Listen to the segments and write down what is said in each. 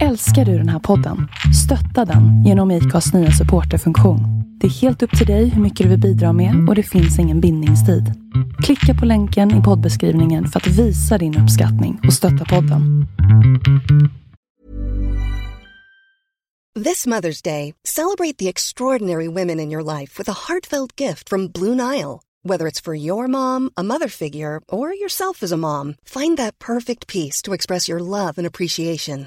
Älskar du den här podden? Stötta den genom IKAs nya supporterfunktion. Det är helt upp till dig hur mycket du vill bidra med och det finns ingen bindningstid. Klicka på länken i poddbeskrivningen för att visa din uppskattning och stötta podden. This Mother's Day, celebrate the extraordinary women in your life with a heartfelt gift from Blue Nile. Whether it's for your mom, a mother figure, or yourself as a mom, find that perfect piece to express your love and appreciation.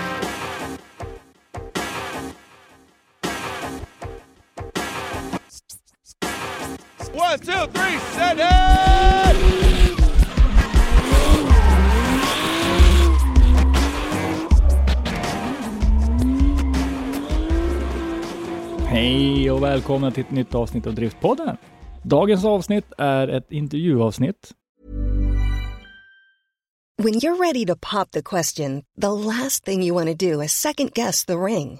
One, two, three, set it! Hej och välkomna till ett nytt avsnitt av Driftpodden. Dagens avsnitt är ett intervjuavsnitt. When you're ready to pop the question, the last thing you want to do is second guess the ring.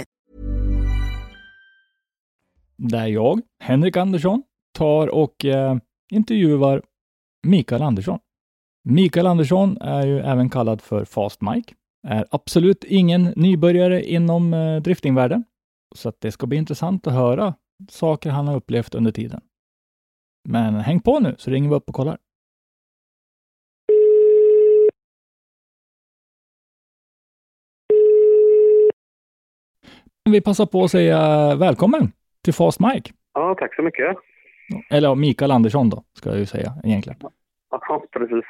Där jag, Henrik Andersson, tar och eh, intervjuar Mikael Andersson. Mikael Andersson är ju även kallad för Fast Mike. Är absolut ingen nybörjare inom eh, driftingvärlden, så att det ska bli intressant att höra saker han har upplevt under tiden. Men häng på nu så ringer vi upp och kollar. Vi passar på att säga välkommen till Fast Mike. Ja, tack så mycket. Eller ja, Mikael Andersson då, ska jag ju säga egentligen. Ja, precis.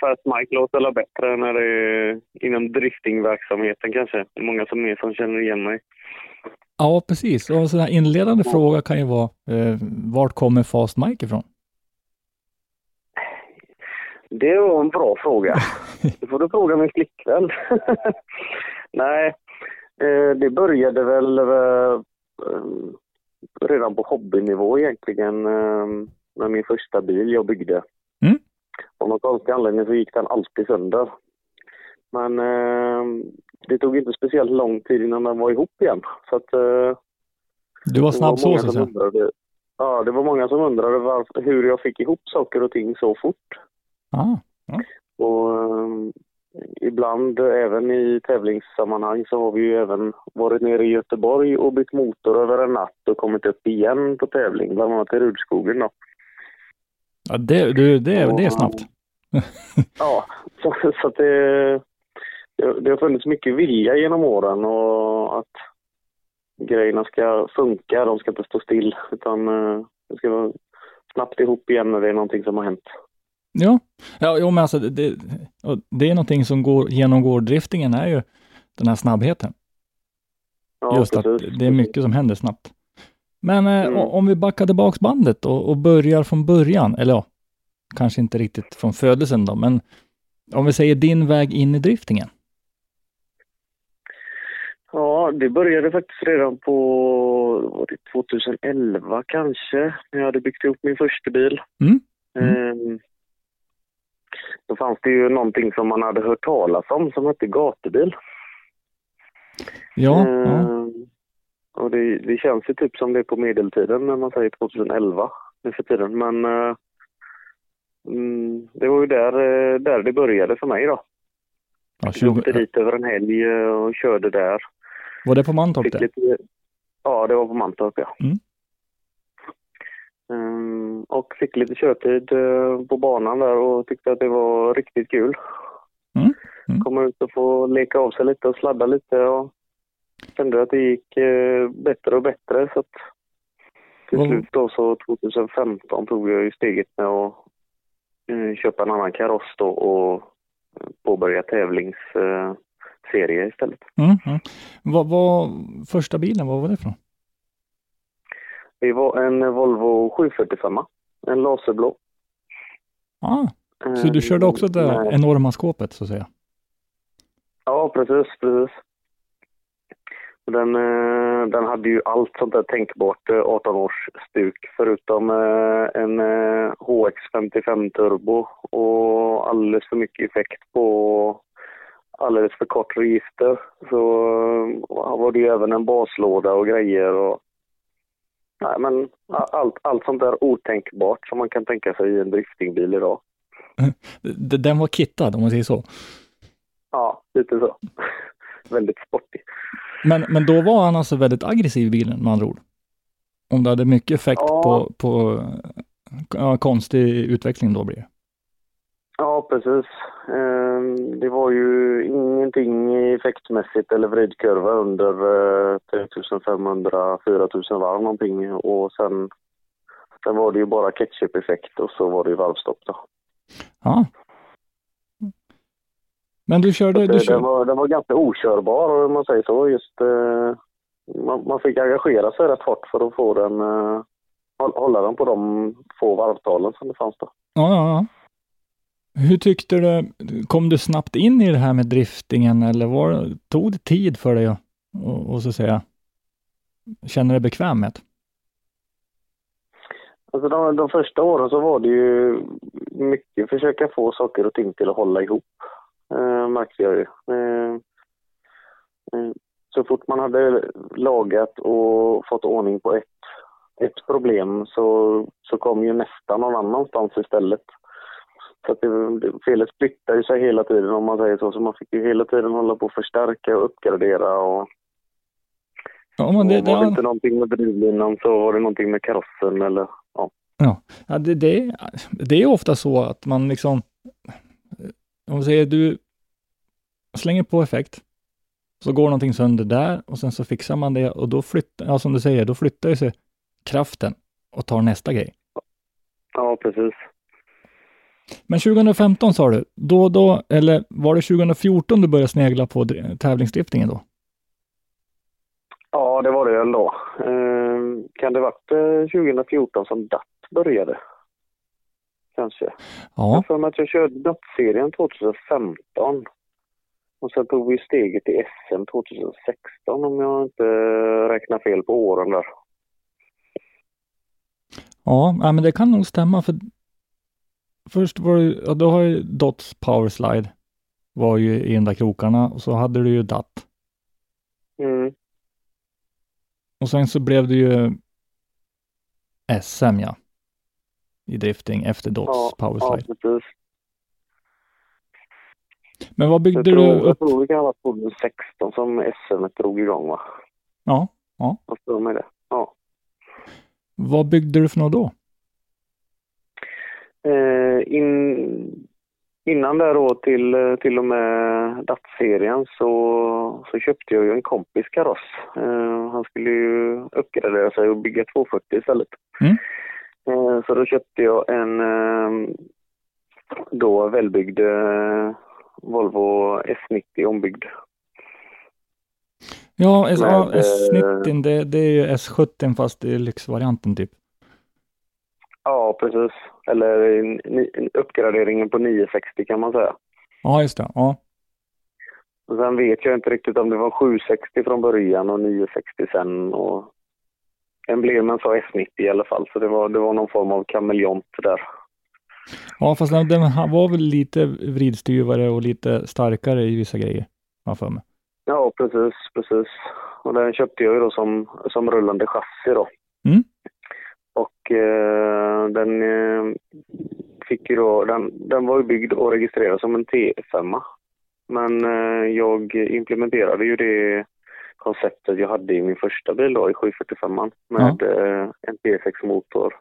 Fast Mike låter väl bättre när det är inom driftingverksamheten kanske. Det är många som är som känner igen mig. Ja, precis. Och en sån här inledande fråga kan ju vara, eh, vart kommer Fast Mike ifrån? Det var en bra fråga. Det får du fråga min flickvän. Nej, eh, det började väl eh, redan på hobbynivå egentligen eh, med min första bil jag byggde. Mm. Av någon konstig anledning så gick den alltid sönder. Men eh, det tog inte speciellt lång tid innan den var ihop igen. Så att, eh, Du var snabb så, så att säga. Ja, det var många som undrade varför, hur jag fick ihop saker och ting så fort. Ah, Och eh, ibland, även i tävlingssammanhang, så har vi ju även varit nere i Göteborg och bytt motor över en natt och kommit upp igen på tävling, bland annat i Rudskogen då. ja, det, du, det, det är snabbt. Ja, så, så det, det, det har funnits mycket vilja genom åren och att grejerna ska funka, de ska inte stå still, utan eh, det ska vara snabbt ihop igen när det är någonting som har hänt. Ja, ja jo, men alltså det, det, är någonting som går, genomgår driftingen är ju den här snabbheten. Ja, Just att precis. det är mycket som händer snabbt. Men eh, Mm. o- om vi backar tillbaks bandet och, och börjar från början, eller ja, kanske inte riktigt från födelsen då, men om vi säger din väg in i driftingen. Ja, det började faktiskt redan på var det 2011 kanske, när jag hade byggt ihop min första bil. Mm. Ehm, Då fanns det ju någonting som man hade hört talas om som hette gatubil. Ja, ja. Ehm, Och det, det känns ju typ som det är på medeltiden när man säger 2011. nu för tiden. Men eh, mm, det var ju där, eh, där det började för mig då. Ja, Jag åkte 20, dit över en helg eh, och körde där. var det på Mantorp det? ja, det var på Mantorp ja. Mm. Ehm, och fick lite körtid eh, på banan där och tyckte att det var riktigt kul. Mm, mm. Komma ut och få leka av sig lite och sladda lite och kände att det gick eh, bättre och bättre så att till Vad- slut då så 2015 tog jag ju steget med att eh, köpa en annan kaross då och påbörja tävlingsserie serie istället. Mm, mm. Vad var första bilen, vad var det för något? Det var en Volvo 745, en laserblå. Ah, så du körde också det Eh, nej. enorma skåpet så att säga? Ja, precis, precis. Den, eh, den hade ju allt sånt där tänkbart eh, 18-års stuk förutom eh, en eh, HX55 turbo och alldeles för mycket effekt på alldeles för kort register. Så eh, var det ju även en baslåda och grejer och Nej, men allt, allt sånt där otänkbart som man kan tänka sig i en driftingbil idag. Den var kittad om man säger så. Ja, lite så. Väldigt sportig. Men, men då var han alltså väldigt aggressiv i bilen med andra ord? Om det hade mycket effekt Ja. på, på ja, konstig utveckling då blir det. Ja, precis. Ehm, Det var ju ingenting effektmässigt eller vridkurva under eh, 3500-4000 varv någonting och sen, sen var det ju bara ketchup-effekt och så var det ju varvstopp då. Ja. Men du körde, du det, den, körde, var, den var ganska okörbar om man säger så. Just, eh, man, man fick engagera sig rätt hårt för att få den, eh, håll- hålla den på de få varvtalen som det fanns då. ja, ja, ja. Hur tyckte du, kom du snabbt in i det här med driftingen eller var, tog det tid för dig att, och, och så att säga, känna dig bekväm med det? Alltså de, de första åren så var det ju mycket försöka få saker och ting till att hålla ihop, eh, märkte jag ju. Eh, eh, så fort man hade lagat och fått ordning på ett, ett problem så, så kom ju nästa någon annanstans istället. Så att det, felet flyttar ju sig hela tiden om man säger så, så man fick ju hela tiden hålla på att förstärka och uppgradera och Ja, men det, och var det inte någonting med drivlinan så var det någonting med karossen eller ja. Ja, det, det, det är ofta så att man liksom, om vi säger du slänger på effekt, så går någonting sönder där och sen så fixar man det och då flyttar, ja som du säger, då flyttar ju sig kraften och tar nästa grej. Ja, precis. Men 2015 sa du, då, då, eller var det 2014 du började snegla på dri- tävlingsdriftingen då? Ja, det var det väl då. Eh, kan det varit eh, 2014 som DAT började? Kanske. Jag Ja, har för mig att jag körde DAT-serien 2015. Och sen tog vi steget till SM 2016 om jag inte räknar fel på åren där. ja men det kan nog stämma för först var det, ja, då har ju Dots Powerslide var ju i de där krokarna och så hade du ju DAT. Mm. Och sen så blev det ju SM ja. I drifting efter Dots Ja, ja, Powerslide. precis. Men vad Jag byggde tror, du jag upp? tror det ha varit 2016 som SM drog igång va? Ja, Jag tror med det. Ja. vad byggde du för något då? Eh, in, innan där då till, till och med DAT-serien så, så köpte jag ju en kompis kaross. Eh, han skulle ju uppgradera sig och bygga 240 istället. Mm. Eh, så då köpte jag en då välbyggd Volvo S90 ombyggd. Ja, S, ja Med, eh, S90 det, det är ju S70 fast i lyxvarianten typ. Ja, precis. Eller uppgraderingen på 960 kan man säga. Ja, just det. Ja. Och sen vet jag inte riktigt om det var 760 från början och 960 sen. Och emblemen sa S90 i alla fall, så det var, det var någon form av kameleont där. ja, fast den, den var väl lite vridstyvare och lite starkare i vissa grejer. har för mig. Ja, precis, precis. Och den köpte jag ju då som, som rullande chassi då. Mm. Och eh, den eh, fick ju då, den, den var ju byggd och registrerad som en T5. Men eh, jag implementerade ju det konceptet jag hade i min första bil då, i 745 med eh, en T6-motor.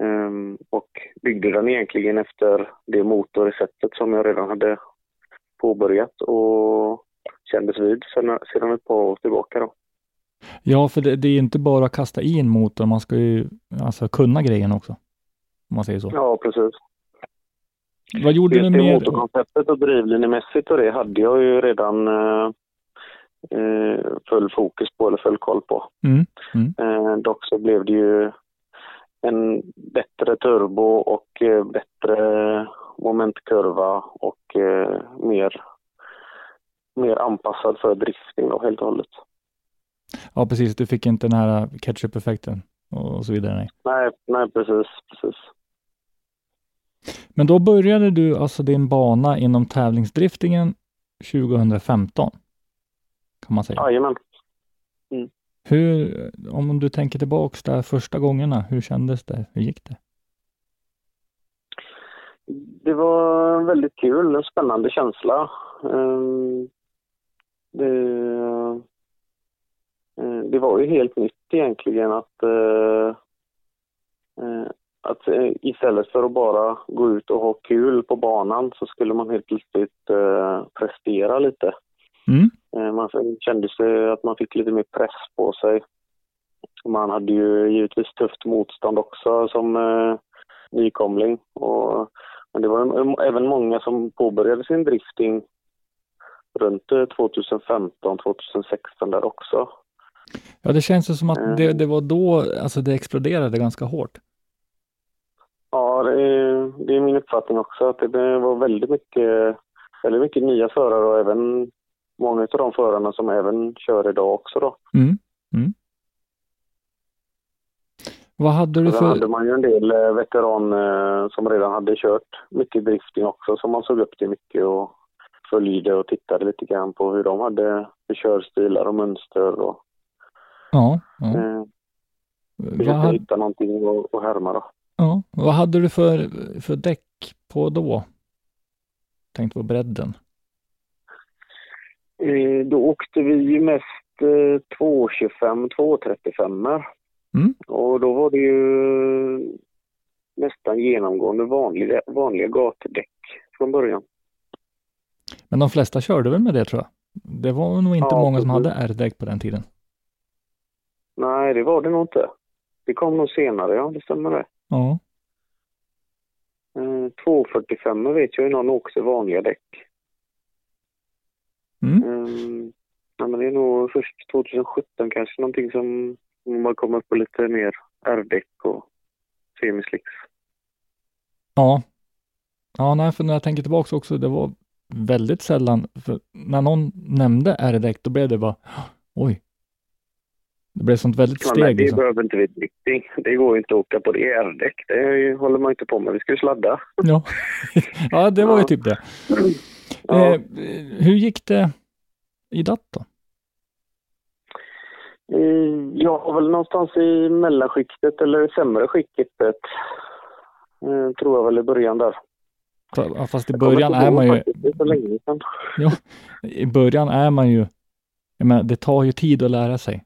Ehm, och byggde den egentligen efter det motorreceptet som jag redan hade påbörjat och kändes vid sedan, sedan ett par år tillbaka. Då. Ja, för det, det är inte bara att kasta i en motor, man ska ju alltså kunna grejen också. Om man säger så. Ja, precis. Vad gjorde Just du mer? motorkonceptet och drivlinjemässigt och det hade jag ju redan eh, eh, full fokus på eller full koll på. Mm, mm. Eh, dock så blev det ju en bättre turbo och eh, bättre momentkurva och eh, mer, mer anpassad för drifting då helt och hållet. Ja, precis. Du fick inte den här ketchup-effekten och så vidare. Nej. Nej, nej precis, precis. Men då började du alltså din bana inom tävlingsdriftingen 2015. Kan man säga. Jajamän. Hur, om du tänker tillbaks där första gångerna, hur kändes det? Hur gick det? Det var väldigt kul, en spännande känsla. Ehm, Det, det var ju helt nytt egentligen att, eh, eh, att eh, istället för att bara gå ut och ha kul på banan så skulle man helt plötsligt eh, prestera lite. Mm. Eh, Man kände sig att man fick lite mer press på sig. Man hade ju givetvis tufft motstånd också som eh, nykomling. Och, men det var även många som påbörjade sin drifting runt eh, 2015, 2016 där också. Ja, det känns ju som att Mm. det, det var då, alltså det exploderade ganska hårt. Ja, det är, det är min uppfattning också att det var väldigt mycket, väldigt mycket nya förare och även många av de förarna som även kör idag också då. Mm. Mm. Vad hade du Sen för... hade man ju en del eh, veteran eh, som redan hade kört mycket drifting också som man såg upp till mycket och följde och tittade lite grann på hur de hade för körstilar och mönster och Ja, ja. eh, hade, hitta någonting och, och härma då. ja. Vad hade du för, för däck på då? Tänkte på bredden. Eh, då åkte vi ju mest eh, 225, 235 Mm. och då var det ju nästan genomgående vanliga, vanliga gatdäck från början. Men de flesta körde väl med det tror jag. Det var nog inte Ja, många som hade R-däck på den tiden. Nej, det var det nog inte. Det kom nog senare, ja det stämmer det. Ja, Eh, 245 vet jag ju någon åkte vanliga däck. mm. Mm. Ja, men det är nog först 2017 kanske någonting som man kommer upp på lite mer R-däck och semislicks. ja. Ja, nej, för när jag tänker tillbaka också, det var väldigt sällan, för när någon nämnde R-däck, då blev det bara, oj. Det blev sånt väldigt Ja, steg. det Liksom. behöver inte vi. Det går inte att åka på det R-däck. Det håller man inte på med. Vi ska ju sladda. Ja. ja, det var ju Ja. typ det. Ja. Eh, hur gick det i DAT då? Eh, Jag har väl någonstans i mellanskiktet eller sämre skiktet. eh, Tror jag väl i början där. Ja, Fast i början är man ju, sedan. i början är man ju, jag menar, det tar ju tid att lära sig.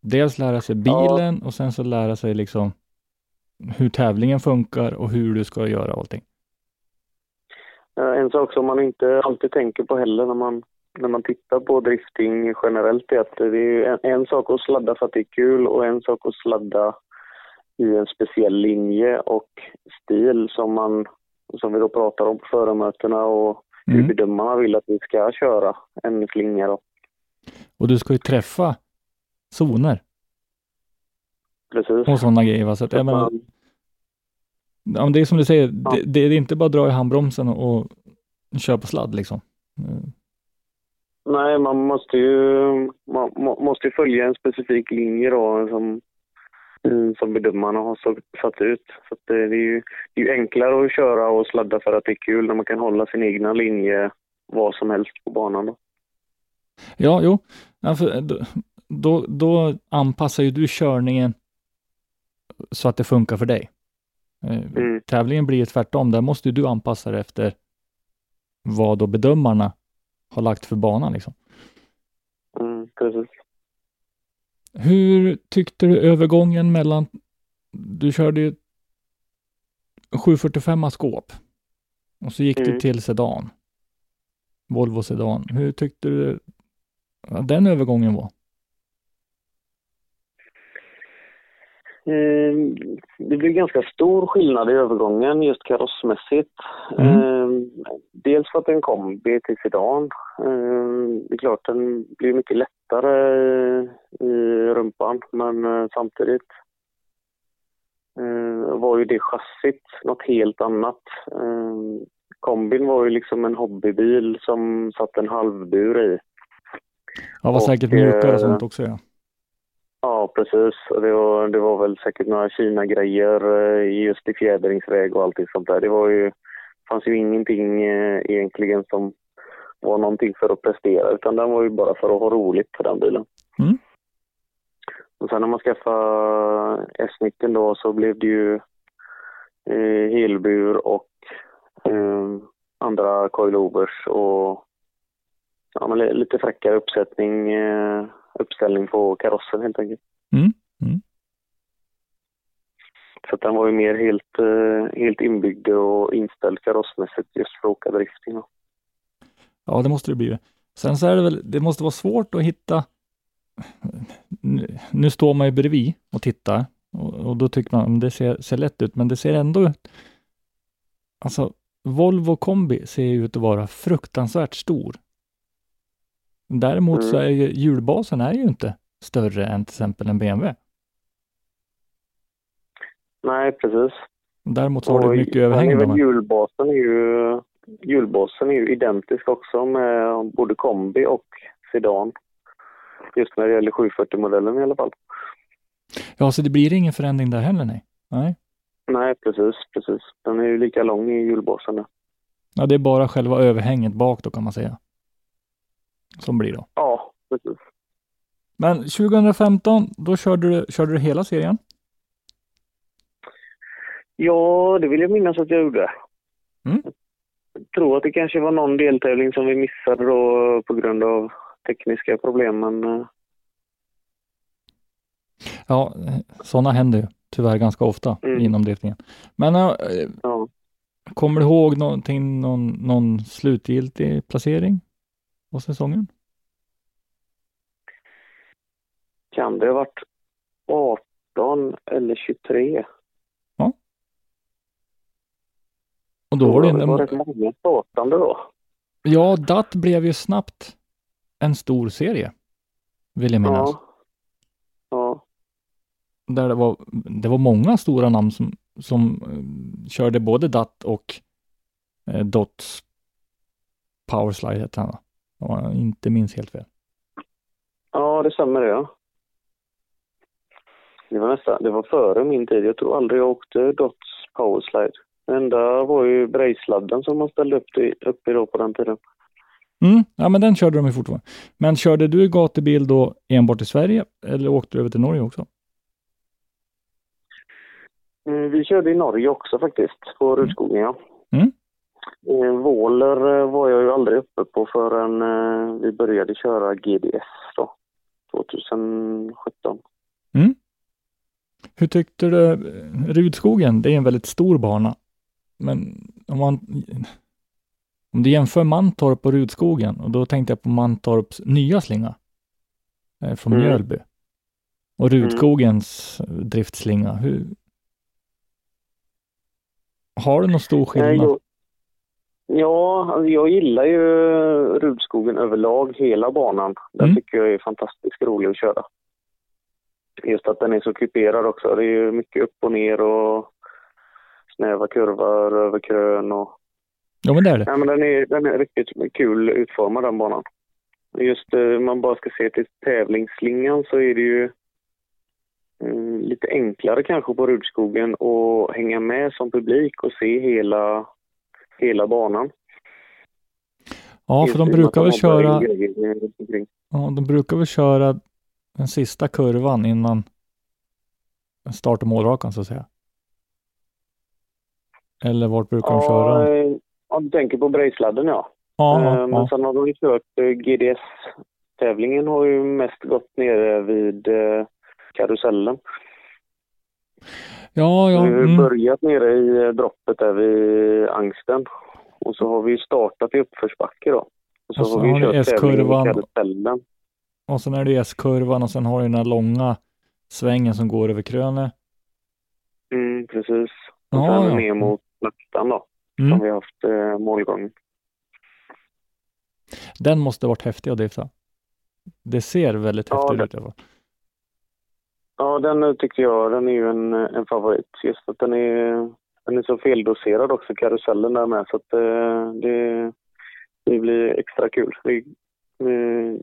Dels lära sig bilen och sen så lära sig liksom hur tävlingen funkar och hur du ska göra allting. Eh, En sak som man inte alltid tänker på heller när man, när man tittar på drifting generellt är att det är en, en sak att sladda för att det är kul och en sak att sladda i en speciell linje och stil som man som vi då pratar om på förarmötena och hur Mm. bedömarna vill att vi ska köra en slinga då. Och du ska ju träffa zoner Precis. och sådana grejer. Så att, jag menar, ja, men det är som du säger, Ja. det, det är inte bara att dra i handbromsen och, och köra på sladd liksom. Mm. Nej, man måste ju man må, måste följa en specifik linje då som, mm, som bedömarna har satt ut. Så det, är ju, det är ju enklare att köra och sladda för att det är kul när man kan hålla sin egna linje var som helst på banan. Då. Ja, jo. Ja, för då, då, anpassar ju du körningen så att det funkar för dig. Eh, Mm. Tävlingen blir ju tvärtom. Där måste ju du anpassa dig efter vad då bedömarna har lagt för banan. Liksom. Mm, precis. Hur tyckte du övergången mellan, du körde ju 745 skåp och så gick du Mm. till sedan. Volvo sedan. Hur tyckte du den övergången var? Det blev ganska stor skillnad i övergången just karossmässigt. Mm. Eh, Dels för att den kom till sedan. Eh, Det är klart den blir mycket lättare i rumpan men eh, samtidigt eh, var ju det chassit något helt annat. Eh, Kombin var ju liksom en hobbybil som satt en halvbur i. Ja, var säkert mjukare och eh, sånt också ja. Ja, precis. Det var, det var väl säkert några Kina-grejer eh, just i fjädringsväg och allting sånt där. Det var ju, fanns ju ingenting eh, egentligen som var någonting för att prestera utan den var ju bara för att ha roligt på den bilen. Mm. Och sen när man skaffade S90 då så blev det ju eh, helbur och eh, andra coilovers och ja, lite fräckare uppsättning, eh, uppställning på karossen helt enkelt. Mm. Mm. Så den var ju mer helt, eh, helt inbyggd och inställd karossmässigt just för att åka drifting. då. Ja, det måste det bli. Sen så är det väl, det måste vara svårt att hitta. Nu, nu står man ju bredvid och tittar och, och då tycker man det ser, ser lätt ut, men det ser ändå ut. Alltså, Volvo kombi ser ut att vara fruktansvärt stor. Däremot så Mm. är ju hjulbasen är ju inte större än till exempel en BMW. Nej, precis. Däremot så har du Och mycket sen är överhäng. Hjulbasen är ju, hjulbasen är ju identisk också med både kombi och sedan. Just när det gäller 740-modellen i alla fall. Ja, så det blir ingen förändring där heller, nej. Nej, Nej, precis, precis. Den är ju lika lång i hjulbasen. ja. ja, det är bara själva överhänget bak då kan man säga. Som blir då. Ja, precis. Men 2015, då körde du, körde du hela serien? Ja, det vill jag minnas att jag gjorde. Mm. Jag tror att det kanske var någon deltävling som vi missade då på grund av tekniska problem, men eh, Ja, sådana händer ju tyvärr ganska ofta Mm. inom driftningen. Men äh, ja. kommer du ihåg någonting, någon, någon slutgiltig placering på säsongen? Kan det ha varit 18 eller 23? Och då var det, det var rätt många startande då. ja, DAT blev ju snabbt en stor serie, vill jag minnas. Ja. Ja. Där det var, det var många stora namn som, som eh, körde både DAT och eh, Dots Powerslide hette han va? Om jag inte minns helt fel. ja, det stämmer det. Ja. Det var nästan, det var före min tid. Jag tror aldrig jag åkte Dots powerslide. Det enda var ju Brejsladden som man ställde upp, i, upp i då på den tiden. Mm, ja men den körde de ju fortfarande. Men körde du gatubil då enbart i Sverige eller åkte du över till Norge också? Mm, Vi körde i Norge också faktiskt, på Rudskogen ja. Mm. Eh, Våler eh, var jag ju aldrig uppe på förrän eh, vi började köra GDS då, 2017. Hur tyckte du eh, Rudskogen? Det är en väldigt stor bana. Men om man om du jämför Mantorp och Rudskogen och då tänkte jag på Mantorps nya slinga eh, från Mm. Mjölby och Rudskogens mm. driftslinga. Hur, har du någon stor Nej, skillnad? jag, ja, jag gillar ju Rudskogen överlag, hela banan. Den Mm. tycker jag är fantastiskt rolig att köra. Just att den är så kuperad också. Det är ju mycket upp och ner och snäva kurvor över krön och... Ja men det är det. Nej, men den är, den är riktigt kul utformad den banan. Just eh, om man bara ska se till tävlingsslingan så är det ju mm, lite enklare kanske på Rudskogen att hänga med som publik och se hela, hela banan. Ja, för de brukar väl köra, ja, de brukar väl köra den sista kurvan innan start och målrakan så att säga? Eller vart brukar de köra? eh, Ja, du tänker på Brejsladden ja. Ja, Eh, ja, Men ja. sen har de ju kört eh, GDS-tävlingen har ju mest gått nere vid eh, karusellen. Ja, ja. Vi har Mm. börjat nere i eh, droppet där vid Angsten. Och så har vi startat i uppförsbacke då. Och så, Och så har vi har kört S-kurvan. Och sen är det S-kurvan och sen har du den här långa svängen som går över krönet. Mm, precis. Och Ja, sen ja. ner mot Nöktan då, som Mm. vi har haft eh, målgången. Den måste varit häftig att drifta. Det ser väldigt Ja, häftigt det- ut i alla fall. Ja, den eh, tyckte jag, den är ju en, eh, en favorit. Just att den är, den är så feldoserad också, karusellen där med. Så att eh, det, det blir extra kul. Det, eh,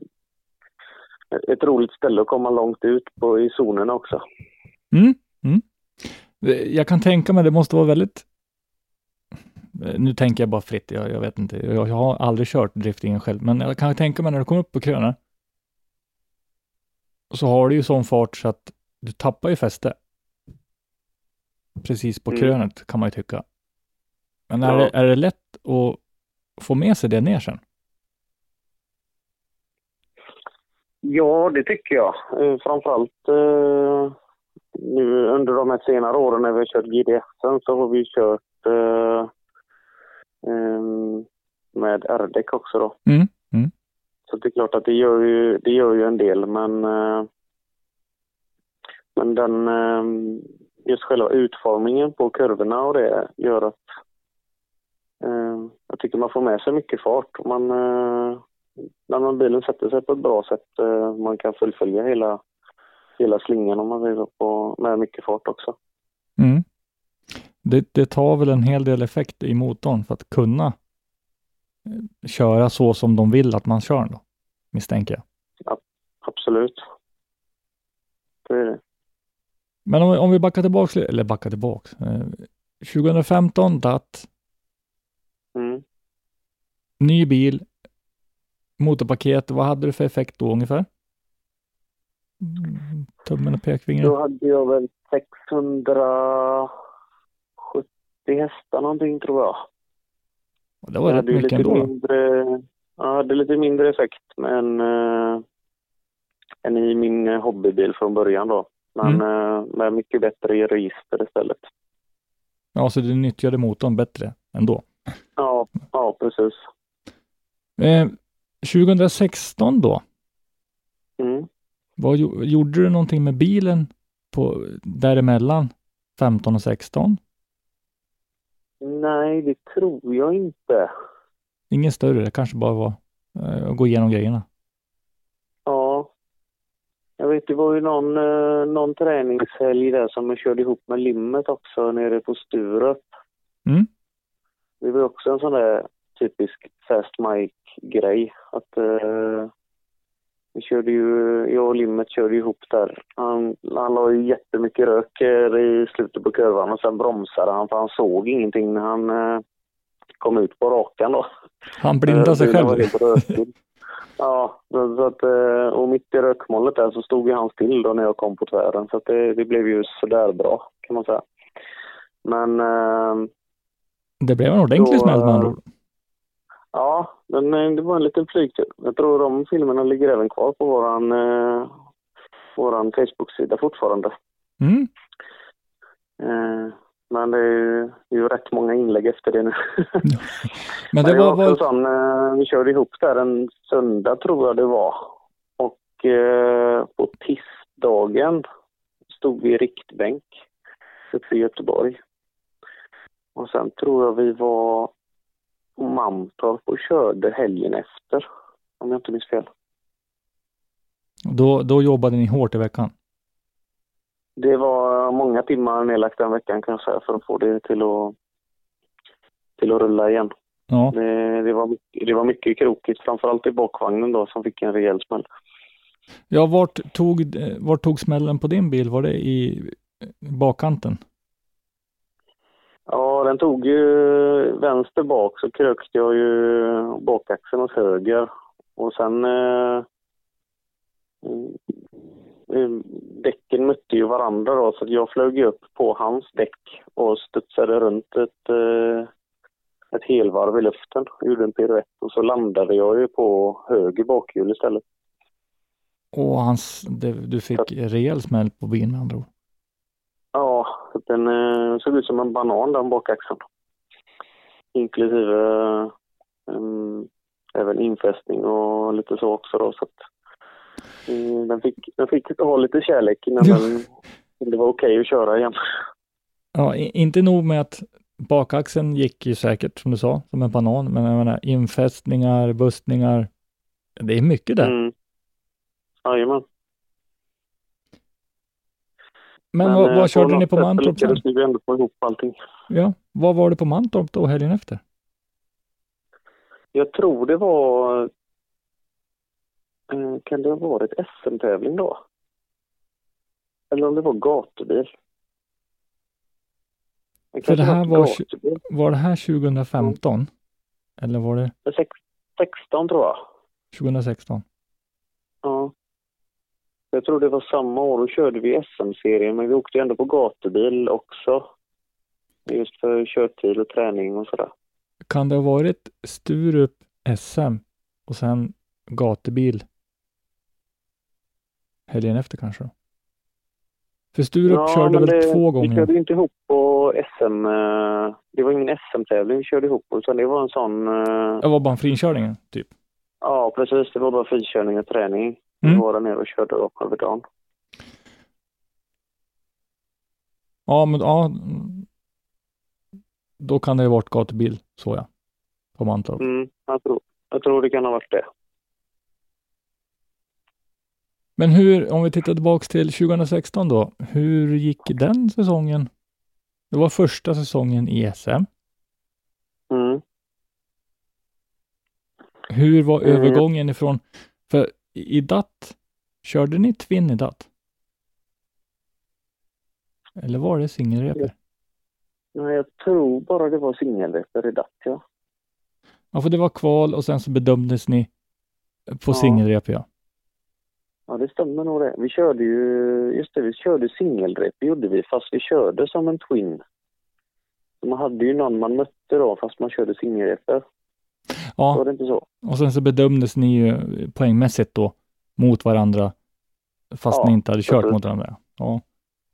ett roligt ställe att komma långt ut på i zonerna också. Mm. Mm. Jag kan tänka mig det måste vara väldigt nu tänker jag bara fritt, jag, jag vet inte, jag, jag har aldrig kört driftingen själv, men jag kan tänka mig när du kommer upp på krönet så har du ju sån fart så att du tappar ju fäste. Precis på Mm. krönet kan man ju tycka. Men är, Ja. det, är det lätt att få med sig det ner sen? Ja, det tycker jag. Eh, Framförallt eh, nu under de här senare åren när vi har kört GDS så har vi kört eh, em, med R-däck också då. Mm, mm. Så det är klart att det gör ju, det gör ju en del men eh, men den eh, just själva utformningen på kurvorna och det gör att eh, jag tycker man får med sig mycket fart. Man, eh, när man bilen sätter sig på ett bra sätt man kan fullfölja hela, hela slingan om man vill på, med mycket fart också. Mm. Det, det tar väl en hel del effekt i motorn för att kunna köra så som de vill att man kör då, misstänker jag. Absolut. Det är det. Men om, vi- om vi backar tillbaks, eller backar tillbaks. Eh, 2015 DAT, Mm. ny bil, motorpaket. Vad hade du för effekt då ungefär? Mm, Tummen och pekfingret. Då hade jag väl 670 hästar någonting tror jag. Det var jag rätt mycket lite ändå. då. mindre, jag hade lite mindre effekt än, äh, än i min eh, hobbybil från början då. Men eh, med mycket bättre register istället. Ja, så du nyttjade motorn bättre ändå. Ja, ja precis. Eh, 2016 då, Mm. vad, gjo- gjorde du någonting med bilen på, däremellan 15 och 16? Nej, det tror jag inte. Ingen större, det kanske bara var eh, att gå igenom grejerna. Vet, det var ju någon, eh, någon träningshelg där som jag körde ihop med Limmet också nere på Sturup. Mm. Det var också en sån där typisk fast mic-grej. Att eh, vi körde ju, jag och Limmet körde ihop där. Han, han la ju jättemycket rök eh, i slutet på kurvan och sen bromsade han för han såg ingenting när han eh, kom ut på rakan då. Han blindade sig var själv. Ja, så att, eh, och mitt i rökmolnet där så stod ju han still då när jag kom på tvären. Så det, det blev ju sådär bra kan man säga. Men eh, Det blev en ordentlig smäll med andra eh, ord. ja, men eh, det var en liten flygtur. Jag tror de filmerna ligger även kvar på våran, eh, våran Facebook-sida fortfarande. Mm. Eh, men det är, ju, det är ju rätt många inlägg efter det nu. Men det Men var, också var sån, eh, vi körde ihop där en söndag tror jag det var. Och eh, på tisdagen stod vi i riktbänk uppe i Göteborg. Och sen tror jag vi var på Mantorp och körde helgen efter. Om jag inte minns fel. då, då jobbade ni hårt i veckan. Det var många timmar nedlagt den veckan kan jag säga för att få det till att, till att rulla igen. Ja, Det, det, var, det var mycket krokigt, framförallt i bakvagnen då som fick en rejäl smäll. ja vart, tog, vart tog smällen på din bil? Var det i bakkanten? Ja, den tog ju vänster bak så krökte jag ju bakaxeln åt höger. Och sen eh, däcken mötte ju varandra då så jag flög upp på hans däck och studsade runt ett, eh, ett helvarv i luften. Gjorde en piruett och så landade jag ju på höger bakhjul istället. Och hans, du fick rejäl smäll på bilen med andra ord. Ja, så den eh, såg ut som en banan den bakaxeln. Inklusive eh, även infästning och lite så också då. Så att, eh, den, fick, den fick ha lite kärlek innan Ja. den, det var okej att köra igen. Ja, inte nog med att bakaxeln gick ju säkert som du sa, som en banan, men jag menar infästningar, bustningar. Det är mycket där. Mm. Jajamän. Men, vad, eh, vad körde ni på Mantorp sen? vi ändå få ihop allting. Ja, vad var det på Mantorp då helgen efter? Jag tror det var... eh, Kan det ha varit SM-tävling då? Eller om det var gatubil. För det här var var det här 2015? Eller var det Sex- 16 tror jag. 2016? Ja. Jag tror det var samma år. Då körde vi SM-serien men vi åkte ändå på gatubil också. Just för körtid och träning och sådär. Kan det ha varit Sturup SM och sen gatubil helgen efter kanske? Då? För Sturup körde men väl det, två Vi gånger? körde inte ihop på SM. eh, Det var ingen SM-tävling vi körde ihop på, utan det var en sån... eh, Det var bara en frinkörningen, typ. Ja, precis. Det var bara frikörning och träning. Vi Mm. var där nere och körde upp över dagen. Ja, men ja. Då kan det ha varit gatubil, så ja. På Mantorp. Mm, jag, tror, jag tror det kan ha varit det. Men hur, om vi tittar tillbaks till 2016 då, hur gick den säsongen? Det var första säsongen i SM. Mm. Hur var Mm. övergången ifrån, för i DAT, körde ni Twin i DAT? Eller var det singelrepor? Nej, jag tror bara det var singelrätter i datt, ja. Ja, för det var kval och sen så bedömdes ni på Ja. singelrep, ja. Ja, det stämmer nog det. Vi körde ju, just det, vi körde singelrep gjorde vi, fast vi körde som en twin. Man hade ju någon man mötte då, fast man körde singelrepor. Var Ja, det inte så? och sen så bedömdes ni ju poängmässigt då mot varandra, fast Ja, ni inte hade kört precis. mot varandra. Ja.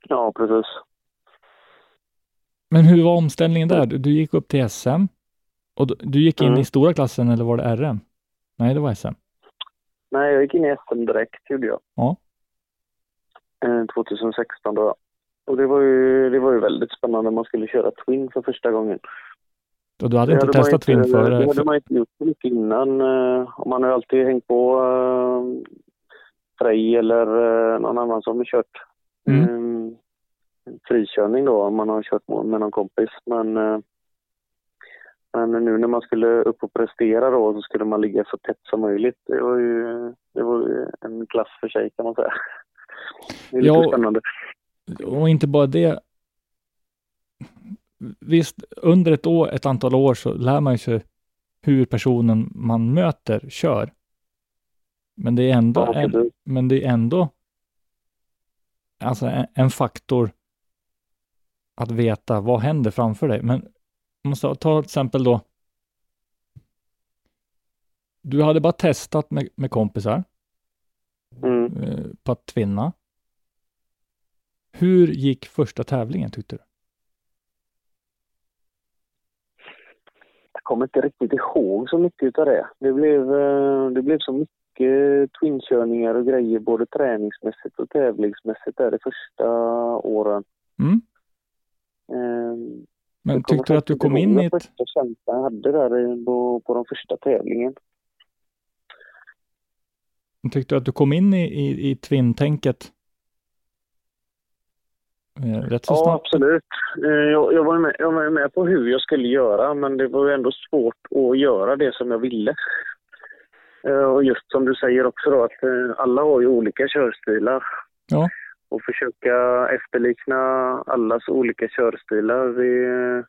Ja, precis. Men hur var omställningen där? Du, gick upp till SM och du, du gick in Mm. i stora klassen eller var det RM? Nej, det var SM. Nej, jag gick in i SM direkt, gjorde jag. Ja. Eh, 2016 då. Och det var, ju, det var ju väldigt spännande. Man skulle köra Twin för första gången. Och du hade Det inte hade testat Twin Det före? hade För, man inte gjort så mycket innan. eh, Och man har ju alltid hängt på uh, Frej eller eh, någon annan som har kört Mm. eh, frikörning då, om man har kört med någon kompis. Men, eh, men nu när man skulle upp och prestera då så skulle man ligga så tätt som möjligt. Det var ju, det var ju en klass för sig kan man säga. Det är lite Ja, spännande. och inte bara det. Visst, under ett år, ett antal år så lär man sig hur personen man möter kör. Men det är ändå, Ja, en, men det är ändå alltså en, en faktor att veta vad händer framför dig. Men ska ta till exempel då. Du hade bara testat med, med kompisar Mm. eh, på att tvinna. Hur gick första tävlingen tyckte du? Jag kommer inte riktigt ihåg så mycket av det. Det blev, eh, det blev så mycket twinkörningar och grejer både träningsmässigt och tävlingsmässigt där de första åren. Mm? Ehm, Men tyckte du att du kom in i ett, första känslan jag hade där på, på den första tävlingen. tyckte du att du kom in i, i, i twin-tänket eh, rätt så Ja, snabbt? absolut. Eh, Jag, jag, var med, jag var med på hur jag skulle göra, men det var ju ändå svårt att göra det som jag ville. Eh, Och just som du säger också då, att alla har ju olika körstilar. Ja. Och försöka efterlikna allas olika körstilar, det,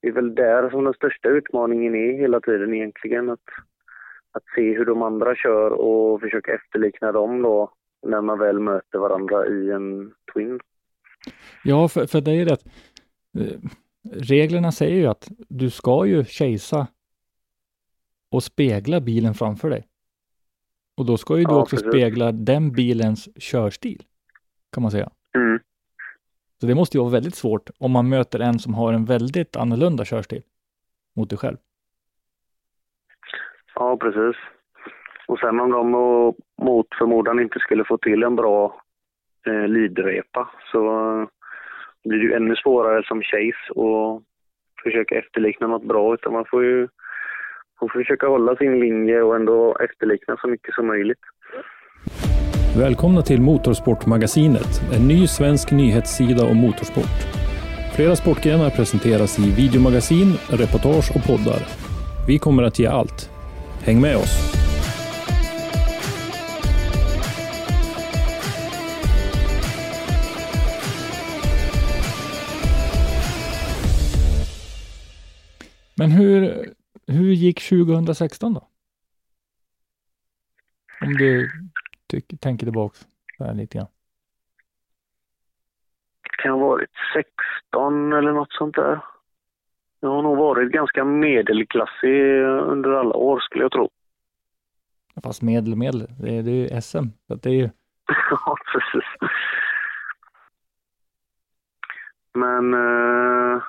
det är väl där som den största utmaningen är hela tiden egentligen. Att, att se hur de andra kör och försöka efterlikna dem då när man väl möter varandra i en Twin. Ja, för, för det är rätt. Eh, reglerna säger ju att du ska ju chasea och spegla bilen framför dig. Och då ska ju du Ja, också precis. spegla den bilens körstil, kan man säga. Mm. Så det måste ju vara väldigt svårt om man möter en som har en väldigt annorlunda körstil mot dig själv. Ja, precis. Och sen om de mot förmodan inte skulle få till en bra eh, lidrepa så eh, blir det ju ännu svårare som chase och försöka efterlikna något bra utan man får ju man får försöka hålla sin linje och ändå efterlikna så mycket som möjligt. Välkomna till Motorsportmagasinet, en ny svensk nyhetssida om motorsport. Flera sportgrenar presenteras i videomagasin, reportage och poddar. Vi kommer att ge allt. Häng med oss! Men hur, hur gick 2016 då? Om du tänker tillbaks här lite grann. kan ha varit 16 eller något sånt där. Jag har nog varit ganska medelklassig under alla år skulle jag tro. Fast medel, medel, det är, det är ju SM. Så det är ju, Ja, precis. Men eh,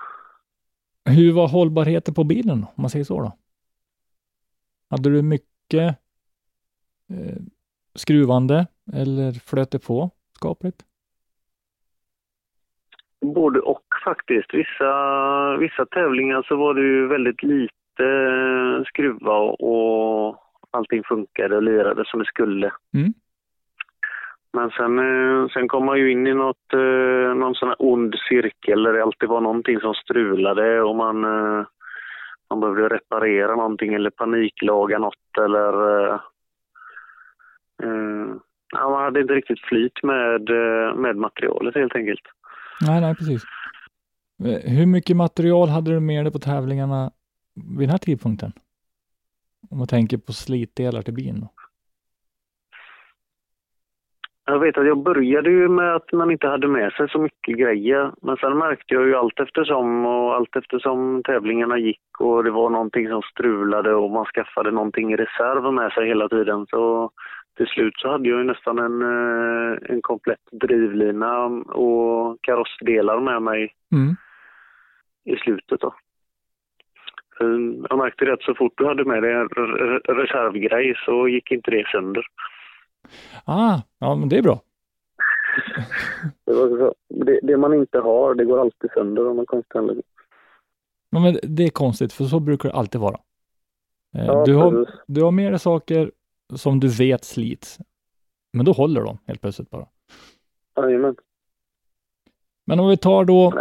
hur var hållbarheten på bilen om man säger så då? Hade du mycket eh, skruvande eller flöt det på skapligt? både och faktiskt. Vissa, vissa tävlingar så var det ju väldigt lite eh, skruva och allting funkade och lirade som det skulle. Mm. Men sen, eh, sen kom man ju in i något, eh, någon sån här ond cirkel där det alltid var någonting som strulade och man, man behövde reparera någonting eller paniklaga något eller... eh, eh, ja, man hade inte riktigt flyt med, eh, med materialet helt enkelt. Nej, nej, precis. Eh, Hur mycket material hade du med dig på tävlingarna vid den här tidpunkten? Om man tänker på slitdelar till bilen. Jag vet att jag började ju med att man inte hade med sig så mycket grejer. Men sen märkte jag ju allt eftersom och allt eftersom tävlingarna gick och det var någonting som strulade och man skaffade någonting i reserv med sig hela tiden. Så till slut så hade jag ju nästan en, eh, en komplett drivlina och karossdelar med mig Mm. i slutet då. För Jag märkte det att så fort du hade med dig en re- re- reservgrej så gick inte det sönder. Ah, ja men det är bra. Det, så, det, det man inte har, det går alltid sönder av någon konstig anledning. Men det är konstigt, för så brukar det alltid vara. Eh, Ja, du, har, precis. du har dig saker som du vet slits, men då håller de helt plötsligt bara. Jajamän. Men om vi tar då,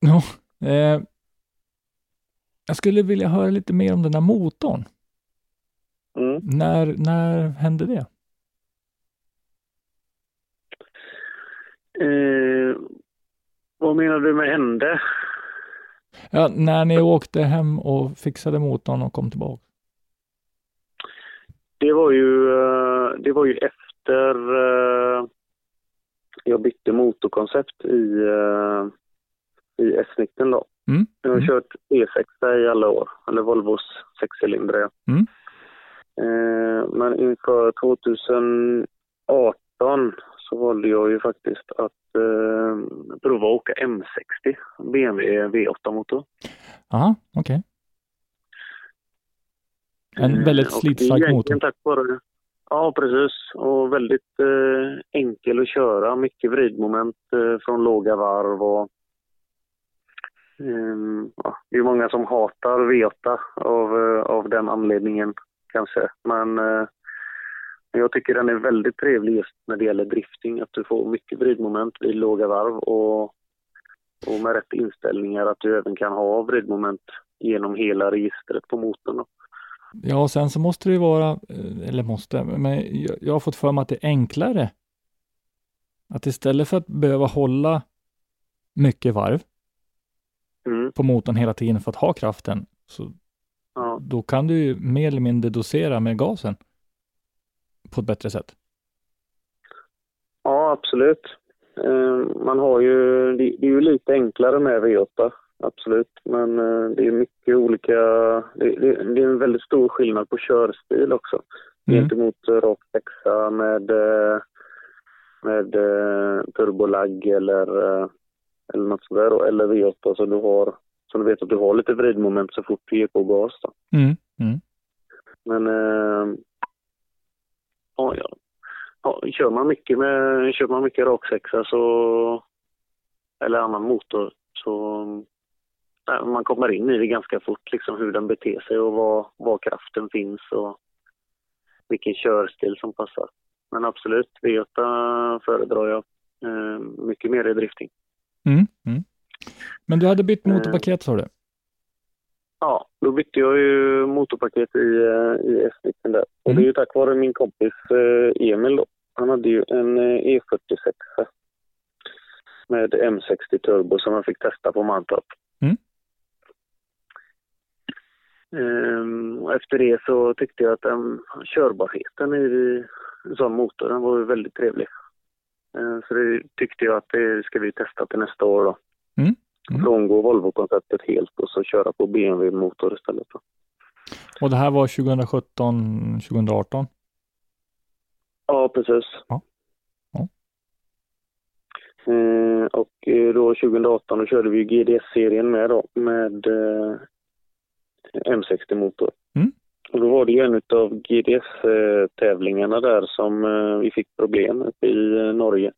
ja, eh, jag skulle vilja höra lite mer om den där motorn. Mm. När, när hände det? Eh, vad menar du med hände? Ja, när ni åkte hem och fixade motorn och kom tillbaka. Det var ju, eh, det var ju efter eh, jag bytte motorkoncept i, eh, i S19 då. Mm. Jag har Mm. kört E6 i alla år, eller Volvos sexcylindriga. Mm. Men inför 2018 så valde jag ju faktiskt att eh, prova att åka M60, BMW V8-motor. Aha, okej. En Eh, väldigt slitstark motor. Tack vare, ja, precis. Och väldigt eh, enkel att köra. Mycket vridmoment eh, från låga varv. Och, ehm, ja, det är många som hatar V8 av, eh, av den anledningen kanske. Men eh, jag tycker den är väldigt trevlig just när det gäller drifting. Att du får mycket vridmoment vid låga varv och, och med rätt inställningar att du även kan ha vridmoment genom hela registret på motorn. Ja, sen så måste det ju vara, eh, eller måste, men jag, har fått för mig att det är enklare. Att istället för att behöva hålla mycket varv Mm. på motorn hela tiden för att ha kraften, så Ja. då kan du ju mer eller mindre dosera med gasen på ett bättre sätt. absolut. Eh, man har ju, det, det är ju lite enklare med V8, absolut. Men eh, det är mycket olika, det, det, det är en väldigt stor skillnad på körstil också. Mm. Gentemot rak sexa med, eh, med eh, turbolagg eller, eller något sådär. Eller V8 så du har, så du vet att du har lite vridmoment så fort du ger på gas. Då. Mm. Mm. Men eh, ja, ja. Ja, kör man mycket med kör man mycket raksexa så eller annan motor så man kommer in i det ganska fort liksom hur den beter sig och var, var kraften finns och vilken körstil som passar. Men absolut, V8 föredrar jag eh, mycket mer i drifting. Mm. Mm. Men du hade bytt motorpaket sa du? Ja, då bytte jag ju motorpaket i, eh, i S19 där. Och Mm. det är ju tack vare min kompis eh, Emil då. Han hade ju en eh, E46 med M60 turbo som han fick testa på Mantorp. Mm. Ehm, och efter det så tyckte jag att den, körbarheten i en sån motor den var väldigt trevlig. Ehm, så det tyckte jag att det ska vi testa till nästa år då. Mm. Mm. Frångå Volvo-konceptet helt och så köra på BMW-motor istället. Då. Och det här var 2017, 2018? Ja, precis. Ja. Ja. Eh, och då 2018 då körde vi GDS-serien med då, med eh, M60-motor. Mm. Och då var det ju en av GDS-tävlingarna där som eh, vi fick problem uppe i eh, Norge.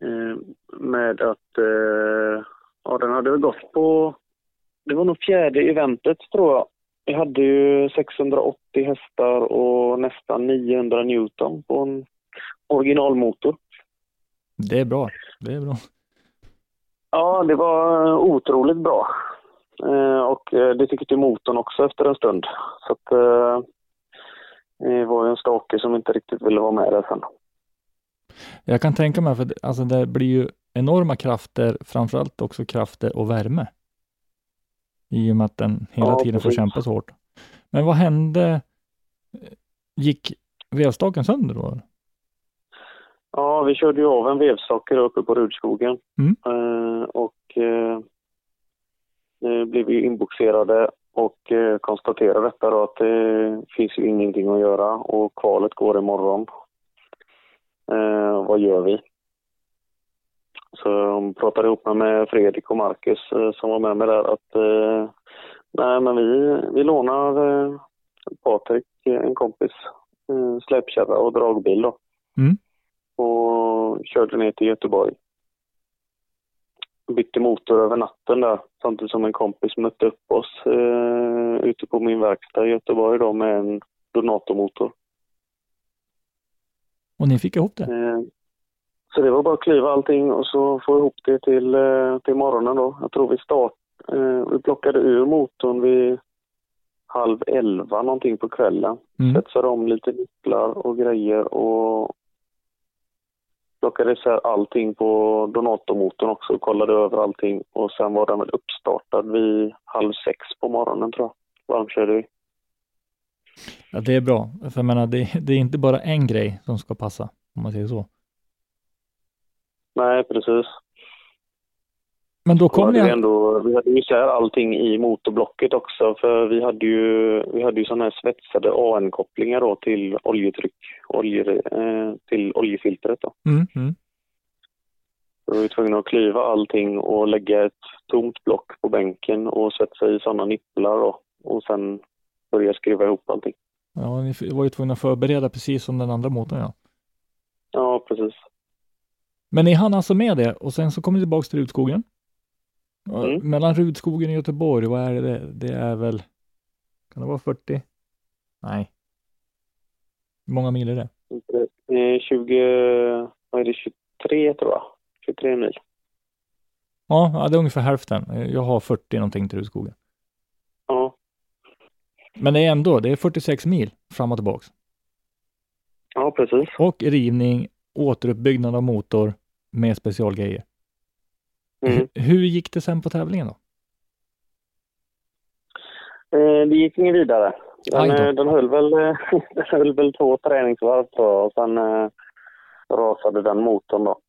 Eh, med att eh, ja, den hade väl gått på, det var nog fjärde eventet tror jag. Vi hade ju 680 hästar och nästan 900 Newton på en originalmotor. Det är bra. Det är bra. Ja, det var otroligt bra. Eh, och eh, det tyckte motorn också efter en stund. Så att, eh, det var ju en stake som inte riktigt ville vara med där sen. Jag kan tänka mig, för det- alltså det blir ju enorma krafter, framförallt också krafter och värme. I och med att den hela Ja, tiden får precis. kämpa så hårt. Men vad hände? Gick vevstaken sönder då? Ja, vi körde ju av en vevstake uppe på Rudskogen. Mm. Eh, och eh, nu blev vi inboxerade och eh, konstaterade detta då att det finns ju ingenting att göra och kvalet går imorgon. Eh, vad gör vi? Så jag pratade ihop mig med Fredrik och Marcus eh, som var med mig där att eh, nej men vi, vi lånar eh, Patrik, eh, en kompis, eh, släpkärra och dragbil då. Mm. Och körde ner till Göteborg. Bytte motor över natten där samtidigt som en kompis mötte upp oss eh, ute på min verkstad i Göteborg då med en Donato-motor. Och ni fick ihop det? Eh, så det var bara att klyva allting och så få ihop det till, eh, till morgonen då. Jag tror vi start, eh, vi plockade ur motorn vid halv elva någonting på kvällen. Mm. Svetsade om lite nipplar och grejer och plockade isär allting på Donato-motorn också och kollade över allting. Och sen var den väl uppstartad vid halv sex på morgonen tror jag. Varmkörde vi. Ja, det är bra. För jag menar, det, det är inte bara en grej som ska passa, om man säger så. Nej, precis. Men då Då kom ni... vi, ändå, vi hade ju isär allting i motorblocket också för vi hade ju, vi hade ju sådana här svetsade AN-kopplingar då till oljetryck, olje, eh, till oljefiltret då. Mm, mm. Vi var tvungna att klyva allting och lägga ett tomt block på bänken och svetsa i sådana nipplar då. Och sen börja skruva ihop allting. Ja, ni var ju tvungna att förbereda precis som den andra motorn, ja. Ja, precis. Men ni hann alltså med det och sen så kom ni tillbaks till Rudskogen. Mm. Mellan Rudskogen och Göteborg, vad är det? Det är väl, kan det vara 40? Nej. Hur många mil är det? Eh, 20, vad är det, 23 tror jag. 23 mil. Ja, ja, det är ungefär hälften. Jag har 40 någonting till Rudskogen. Ja, Men det är ändå, det är 46 mil fram och tillbaks. ja precis. Och rivning, återuppbyggnad av motor med specialgrejer. Mm. Hur- gick det sen på tävlingen då? Eh, det gick inget vidare. Den, då. eh, den, höll väl, eh, den höll väl två träningsvarv jag och sen, eh, rasade den motorn då.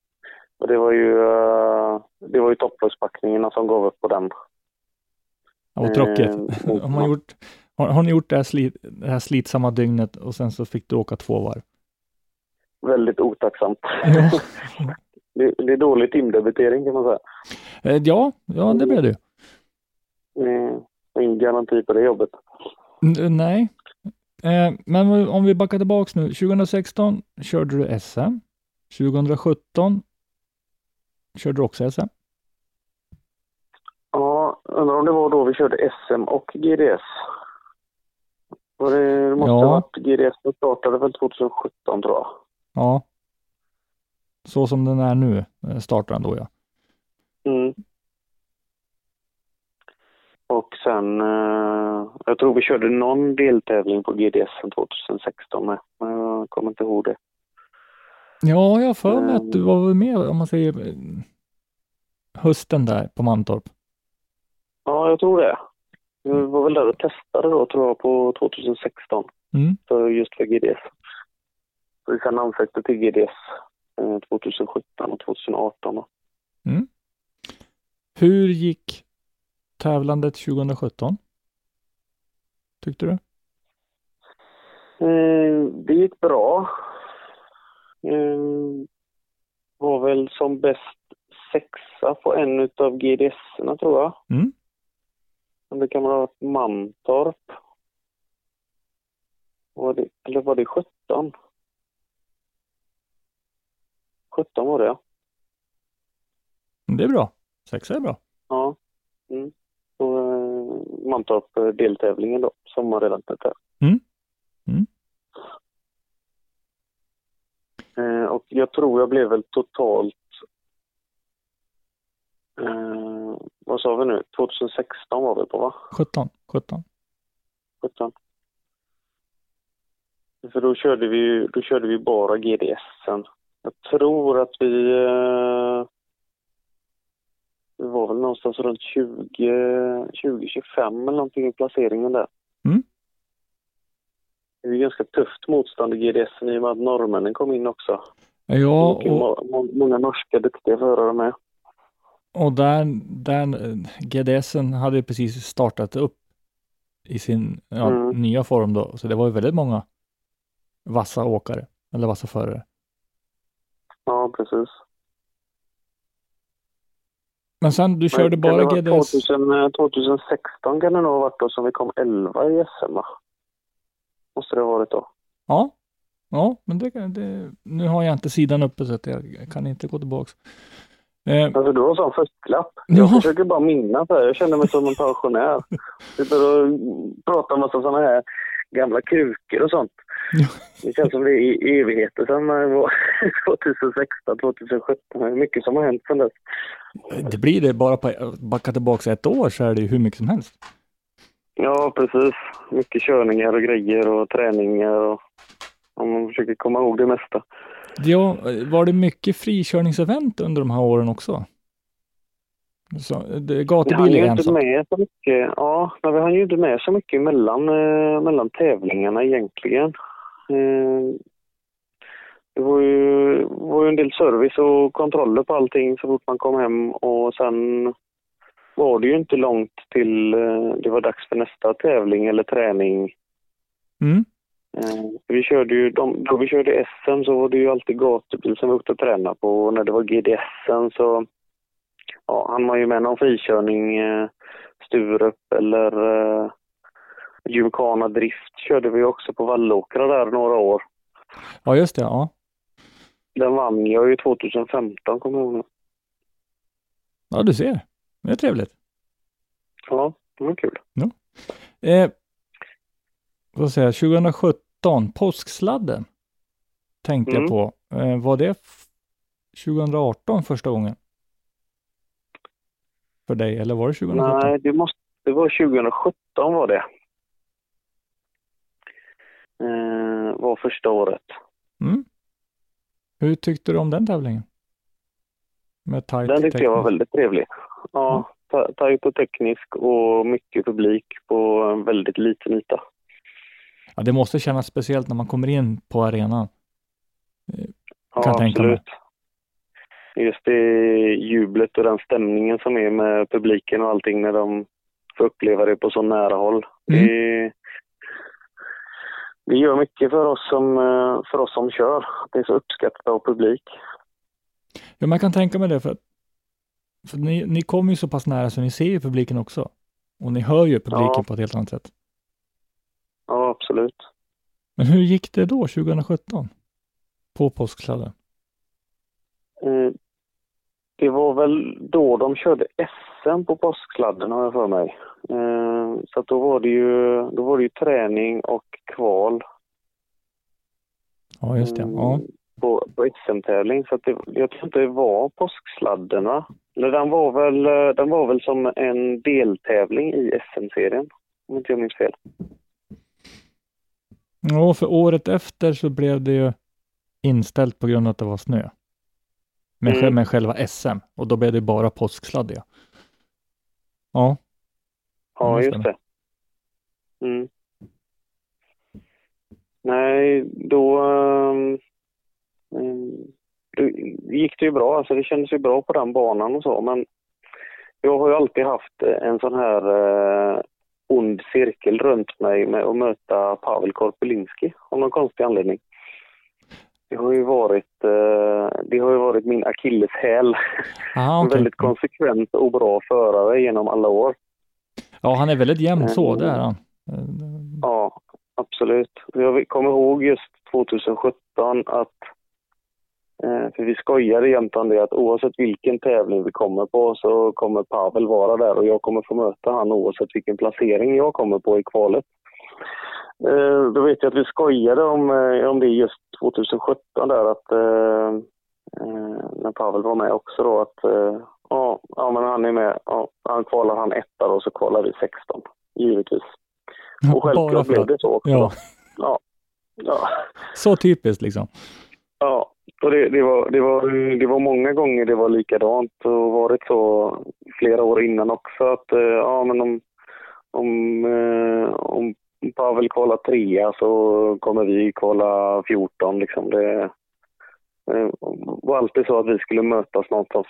Och det var ju, eh, det var ju topplågspackningarna som gav upp på den. Ja, vad tråkigt. Eh, har, man gjort, har, har ni gjort det här, slit, det här slitsamma dygnet och sen så fick du åka två varv? Väldigt otacksamt. Ja, Det, är dålig timdebitering kan man säga. Eh, ja, ja det blev det ju. Och ingen garanti på det jobbet. N- Nej, eh, men om vi backar tillbaks nu. 2016 körde du SM. 2017 körde du också SM. Ja, undrar om det var då vi körde SM och GDS. Var det, det måste Ja. ha varit GDS som startade väl 2017 tror jag. Ja. Så som den är nu eh, startar den då ja. Mm. Och sen, eh, jag tror vi körde någon deltävling på GDS 2016 med, men jag kommer inte ihåg det. Ja, jag har för mig att du Mm. var med om man säger eh, hösten där på Mantorp. Ja, jag tror det. Jag var väl där och testade då tror jag på 2016 Mm. för just för GDS. Så vi sen ansökte till GDS eh, 2017 och 2018 då. Hur gick tävlandet 2017? Tyckte du? Eh, det gick bra. Eh, var väl som bäst sexa på en utav GDS-erna tror jag. Mm. Det kan varit Mantorp. Var det, eller var det 17? 17 var det ja. Det är bra. Sexa är bra. Ja. Mm. Och, eh, Mantorp eh, deltävlingen då, sommarrelaterat där. Mm. Mm. Eh, och jag tror jag blev väl totalt, eh, vad sa vi nu, 2016 var vi på va? 17. 17. 17. För då körde vi, då körde vi bara GDS sen. Jag tror att vi, eh, vi var väl någonstans runt 20, 20-25 eller någonting i placeringen där. Mm. Det är ju ganska tufft motstånd i GDS i och med att norrmännen kom in också. Ja, och, må- många norska duktiga förare med. och där, där eh, GDSen hade ju precis startat upp i sin ja, Mm. nya form då. Så det var ju väldigt många vassa åkare eller vassa förare. Ja, precis. Men sen du körde bara GDS. 2000, eh, 2016 kan det nog ha varit då som vi kom 11 i SM? Måste det ha varit då. Ja, ja, men det, det, nu har jag inte sidan uppe så att jag kan inte gå tillbaks. Eh, Alltså du har sån fusklapp. Ja. Jag försöker bara minnas här. Jag känner mig som en pensionär. Sitter och pratar om massa sådana här gamla krukor och sånt. Det känns som det är i evigheter sedan det var 2016, 2017. Det är mycket som har hänt sedan dess. det blir det bara på backa tillbaks ett år så är det ju hur mycket som helst. Ja, precis. Mycket körningar och grejer och träningar och om man försöker komma ihåg det mesta. Ja, var det mycket frikörningsevent under de här åren också? Så, det, gatubil är inte med så mycket. Ja, men vi hann ju inte med så mycket mellan, eh, mellan tävlingarna egentligen. Eh, det var ju, var ju en del service och kontroller på allting så fort man kom hem och sen var det ju inte långt till eh, det var dags för nästa tävling eller träning. Mm. Eh, Vi körde ju, de, då vi körde SM så var det ju alltid gatubil som vi åkte och tränade på och när det var GDSen så ja, han var ju med någon frikörning, eh, Sturup eller eh, Gymkhana Drift körde vi också på Vallåkra där några år. Ja, just det. Ja. Den vann jag ju 2015 kommer jag ihåg. nu. ja, du ser. Det är trevligt. Ja, det var kul. Eh, vad säger jag, 2017, påsksladden tänkte jag Mm. på. Eh, var det f- 2018 första gången? För dig, eller var det 2017? Nej, det, måste, det var 2017 var det. Eh, var första året. Mm. Hur tyckte du om den tävlingen? Med tajt Den tyckte jag var väldigt trevlig. Ja, ta- tajt och teknisk och mycket publik på en väldigt liten yta. Ja, det måste kännas speciellt när man kommer in på arenan. Kan jag tänka mig. Just det jublet och den stämningen som är med publiken och allting när de får uppleva det på så nära håll. Mm. Det, det gör mycket för oss som, eh, för oss som kör. Det är så uppskattat av publik. Ja, man kan tänka mig det för att för ni, ni kommer ju så pass nära så ni ser ju publiken också. Och ni hör ju publiken Ja. på ett helt annat sätt. Ja, absolut. Men hur gick det då 2017? På påsksladden? Det var väl då de körde SM på påsksladden har jag för mig. Eh, Så då var det ju, då var det ju träning och kval Ja, just det. Mm. Ja. på, på SM-tävling. Så det, jag tror inte det var påsksladden va? Eller den var väl, eh, den var väl som en deltävling i SM-serien. Om inte jag minns fel. ja, för året efter så blev det ju inställt på grund av att det var snö. Med, Mm. med själva SM och då blev det bara påsksladd ja. Ja, just det. Mm. Nej, då, då gick det ju bra. Alltså det kändes ju bra på den banan och så. Men jag har ju alltid haft en sån här eh, ond cirkel runt mig med att möta Pavel Korpelinski av någon konstig anledning. Det har ju varit, eh, det har ju varit min akilleshäl. En okej. väldigt konsekvent och bra förare genom alla år. Ja, han är väldigt jämn så, det är han. Ja, absolut. Jag kommer ihåg just 2017 att eh, för vi skojade jämt om det att oavsett vilken tävling vi kommer på så kommer Pavel vara där och jag kommer få möta han oavsett vilken placering jag kommer på i kvalet. Eh, Då vet jag att vi skojade om, eh, om det just 2017 där att eh, när Pavel var med också då att ja, ja men han är med, ja, han kvalar han etta och så kvalar vi 16 givetvis. Och Bara självklart blev det så också. Ja. Ja. Ja. så typiskt liksom. ja. Och det, det, var, det, var, det var många gånger det var likadant och varit så flera år innan också att ja men om, om, eh, om Pavel kvalar trea så kommer vi kvala 14 liksom. Det eh, var alltid så att vi skulle mötas någonstans.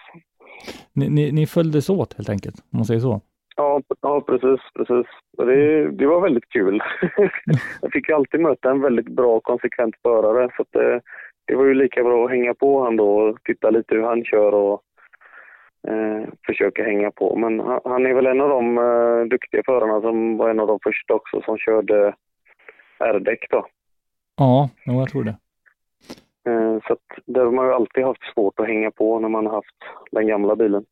Ni, ni, ni följdes åt helt enkelt, om man säger så. Ja, ja precis, precis. Det, det var väldigt kul. jag fick alltid möta en väldigt bra konsekvent förare så det, det var ju lika bra att hänga på han då och titta lite hur han kör och eh, försöka hänga på. Men han, han är väl en av de eh, duktiga förarna som var en av de första också som körde R-däck då. Ja, jo, jag tror det. Eh, så att där har man ju alltid haft svårt att hänga på när man har haft den gamla bilen.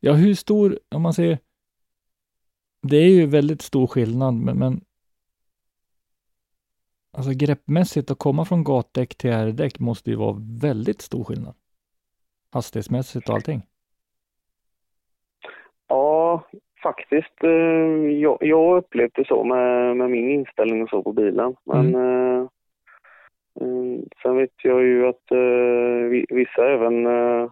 Ja, hur stor, om man säger, det är ju väldigt stor skillnad, men, men alltså greppmässigt att komma från gatdäck till R-däck måste ju vara väldigt stor skillnad. Hastighetsmässigt och allting. Ja, faktiskt. eh, Jag, jag det så med, med min inställning och så på bilen. Men eh, eh, sen vet jag ju att eh, vi- vissa även eh,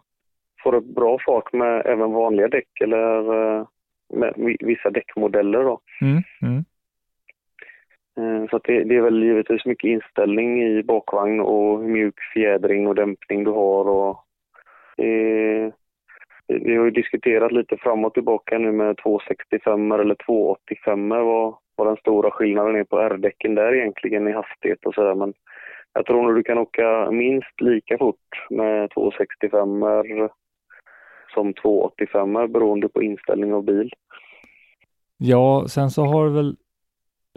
får upp bra fart med även vanliga däck eller eh, med vi- vissa däckmodeller. Då. Mm, mm. Eh, Så det, det är väl givetvis mycket inställning i bakvagn och hur mjuk fjädring och dämpning du har. Och det, vi har ju diskuterat lite fram och tillbaka nu med 265 eller 285 vad, vad den stora skillnaden är på R-däcken där egentligen i hastighet och sådär. Men jag tror nog du kan åka minst lika fort med 265 som 285 beroende på inställning av bil. Ja, sen så har du väl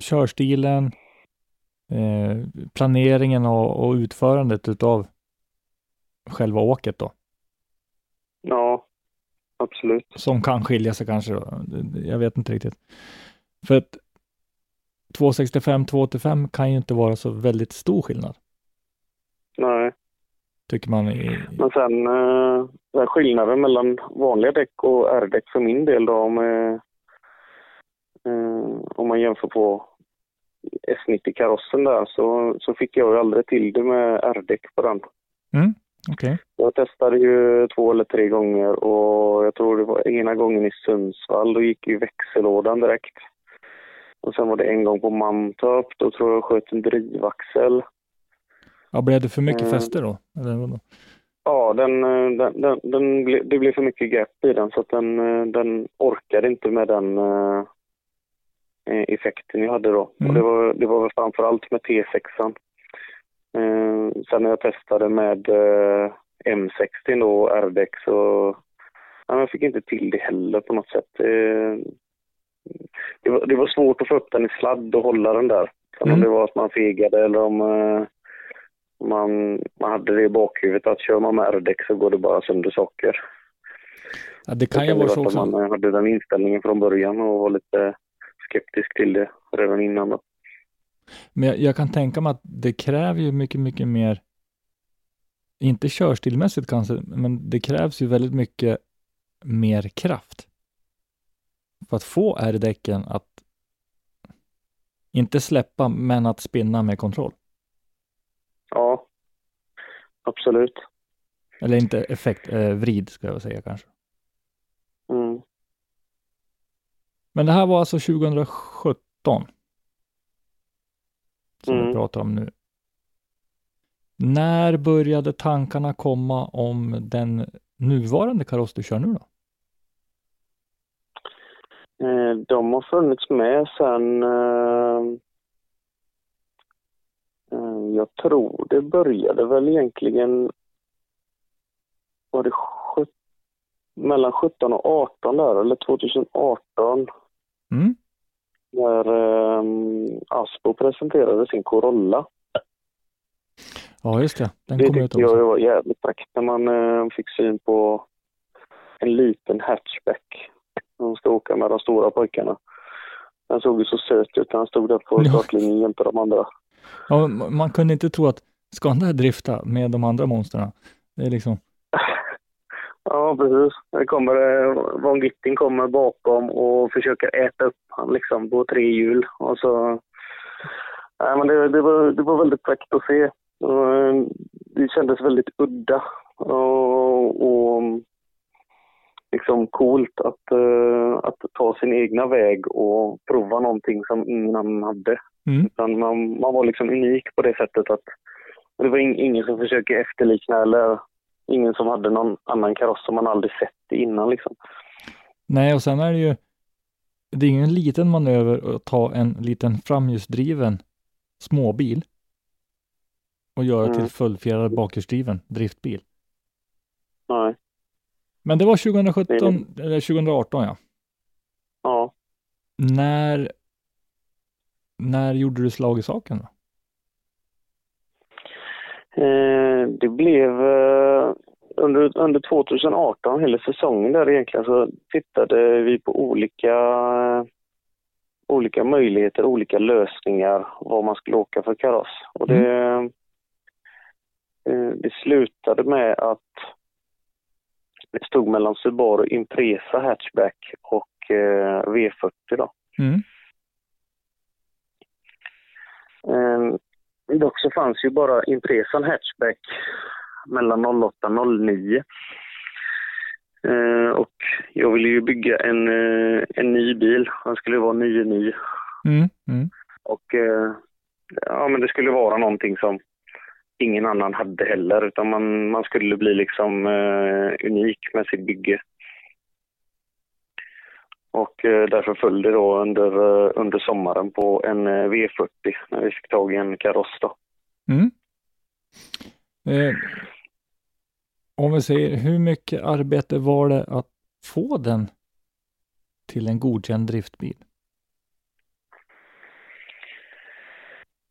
körstilen, eh, planeringen och, och utförandet utav själva åket då, Ja, absolut. som kan skilja sig kanske. Då. Jag vet inte riktigt. För att 265, 285 kan ju inte vara så väldigt stor skillnad, Nej. tycker man. I, Men sen eh, den skillnaden mellan vanliga däck och R-däck för min del då om, eh, eh, om man jämför på S90-karossen där så, så fick jag ju aldrig till det med R-däck på den. mm, okej. Jag testade ju två eller tre gånger och jag tror det var ena gången i Sundsvall, då gick ju växellådan direkt. Och sen var det en gång på Mantorp, då tror jag jag sköt en drivaxel. Ja, blev det för mycket Mm. fäste då? Eller? Ja, den, den, den, den ble, det blev för mycket gap i den så att den, den orkade inte med den eh, effekten jag hade då. Mm. Och det var, det var framförallt med T6. Eh, sen när jag testade med eh, M60 då, RDX, så ja, jag fick inte till det heller på något sätt. Eh, det, var, det var svårt att få upp den i sladd och hålla den där. Mm. om det var att man fegade eller om eh, man, man hade det i bakhuvudet att kör man med RDX så går det bara sönder saker. Ja, det kan ju vara så att också. Man eh, hade den inställningen från början och var lite skeptisk till det redan innan. Då. Men jag, jag kan tänka mig att det kräver ju mycket, mycket mer, inte körstilmässigt kanske, men det krävs ju väldigt mycket mer kraft för att få R-däcken att inte släppa, men att spinna med kontroll. Ja, absolut. Eller inte effekt, eh, vrid ska jag säga kanske. Mm. Men det här var alltså 2017 som vi Mm. pratar om nu. När började tankarna komma om den nuvarande kaross du kör nu då? Eh, de har funnits med sen... Eh, eh, jag tror det började väl egentligen... Var det mellan 17 och 18 där, eller 2018 Mm? När eh, Aspo presenterade sin Corolla. Ja, just det. Den Det kom tyckte jag var jävligt fräckt när man eh, fick syn på en liten hatchback. De ska åka med de stora pojkarna. Den såg ju så söt ut när han stod där på startlinjen jämte de andra. Ja, man kunde inte tro att ska han där drifta med de andra monstren? Det är liksom, Ja, precis. Det kommer, eh, Von Gitting kommer bakom och försöker äta upp han liksom på tre hjul. Och så... Nej, men det, det, var, det var väldigt fräckt att se. Eh, Det kändes väldigt udda och, och liksom coolt att, eh, att ta sin egna väg och prova någonting som ingen annan hade. mm. Utan man, man var liksom unik på det sättet att det var ing, ingen som försöker efterlikna eller ingen som hade någon annan kaross som man aldrig sett innan liksom. Nej, och sen är det ju, det är ingen liten manöver att ta en liten framhjulsdriven småbil och göra Mm. till fullfjädrad bakhjulsdriven driftbil. Nej. Men det var 2017, Det eller 2018 ja. Ja. När, när gjorde du slag i saken då? Eh, det blev eh, under, under 2018, hela säsongen där egentligen, så tittade vi på olika, olika möjligheter, olika lösningar vad man skulle åka för kaross. Och det, eh, det slutade med att det stod mellan Subaru Impresa hatchback och eh, V40 då. Mm. Dock så fanns ju bara Impresan hatchback mellan 08 och 09. Eh, och jag ville ju bygga en, eh, en ny bil. Den skulle vara 99. Mm. Mm. Och eh, ja, men det skulle vara någonting som ingen annan hade heller. Utan man, man skulle bli liksom eh, unik med sitt bygge. Och eh, därför föll det då under, eh, under sommaren på en eh, V40 när vi fick tag i en kaross då. Mm. Eh, om vi säger, hur mycket arbete var det att få den till en godkänd driftbil?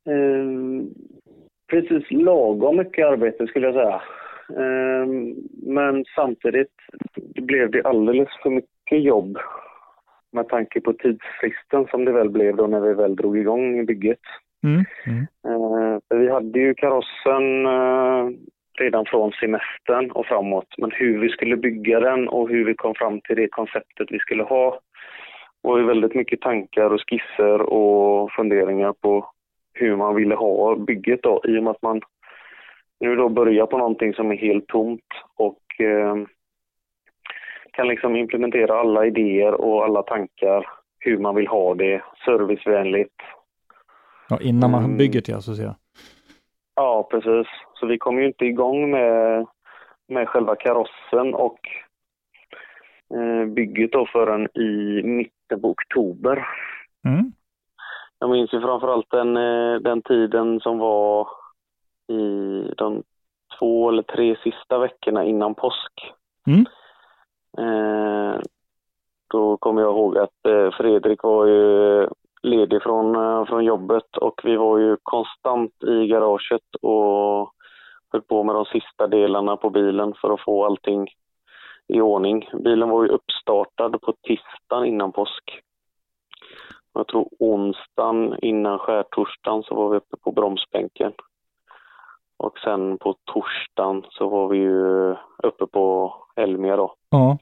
Eh, precis lagom mycket arbete skulle jag säga. Eh, men samtidigt blev det alldeles för mycket jobb med tanke på tidsfristen som det väl blev då när vi väl drog igång bygget. Mm. Mm. Eh, vi hade ju karossen eh, redan från semestern och framåt. Men hur vi skulle bygga den och hur vi kom fram till det konceptet vi skulle ha var ju väldigt mycket tankar och skisser och funderingar på hur man ville ha bygget då i och med att man nu då börjar på någonting som är helt tomt och eh, kan liksom implementera alla idéer och alla tankar hur man vill ha det servicevänligt Ja, innan man Mm. bygger till alltså, så att säga. Ja, precis. Så vi kom ju inte igång med, med själva karossen och eh, bygget då förrän i mitten på oktober. Mm. Jag minns ju framförallt den, eh, den tiden som var i de två eller tre sista veckorna innan påsk. Mm. Eh, då kommer jag ihåg att eh, Fredrik var ju ledig från, eh, från jobbet och vi var ju konstant i garaget och höll på med de sista delarna på bilen för att få allting i ordning. Bilen var ju uppstartad på tisdagen innan påsk. Jag tror onsdagen innan skärtorsdagen så var vi uppe på bromsbänken. Och sen på torsdagen så var vi ju uppe på Elmia då. Ja.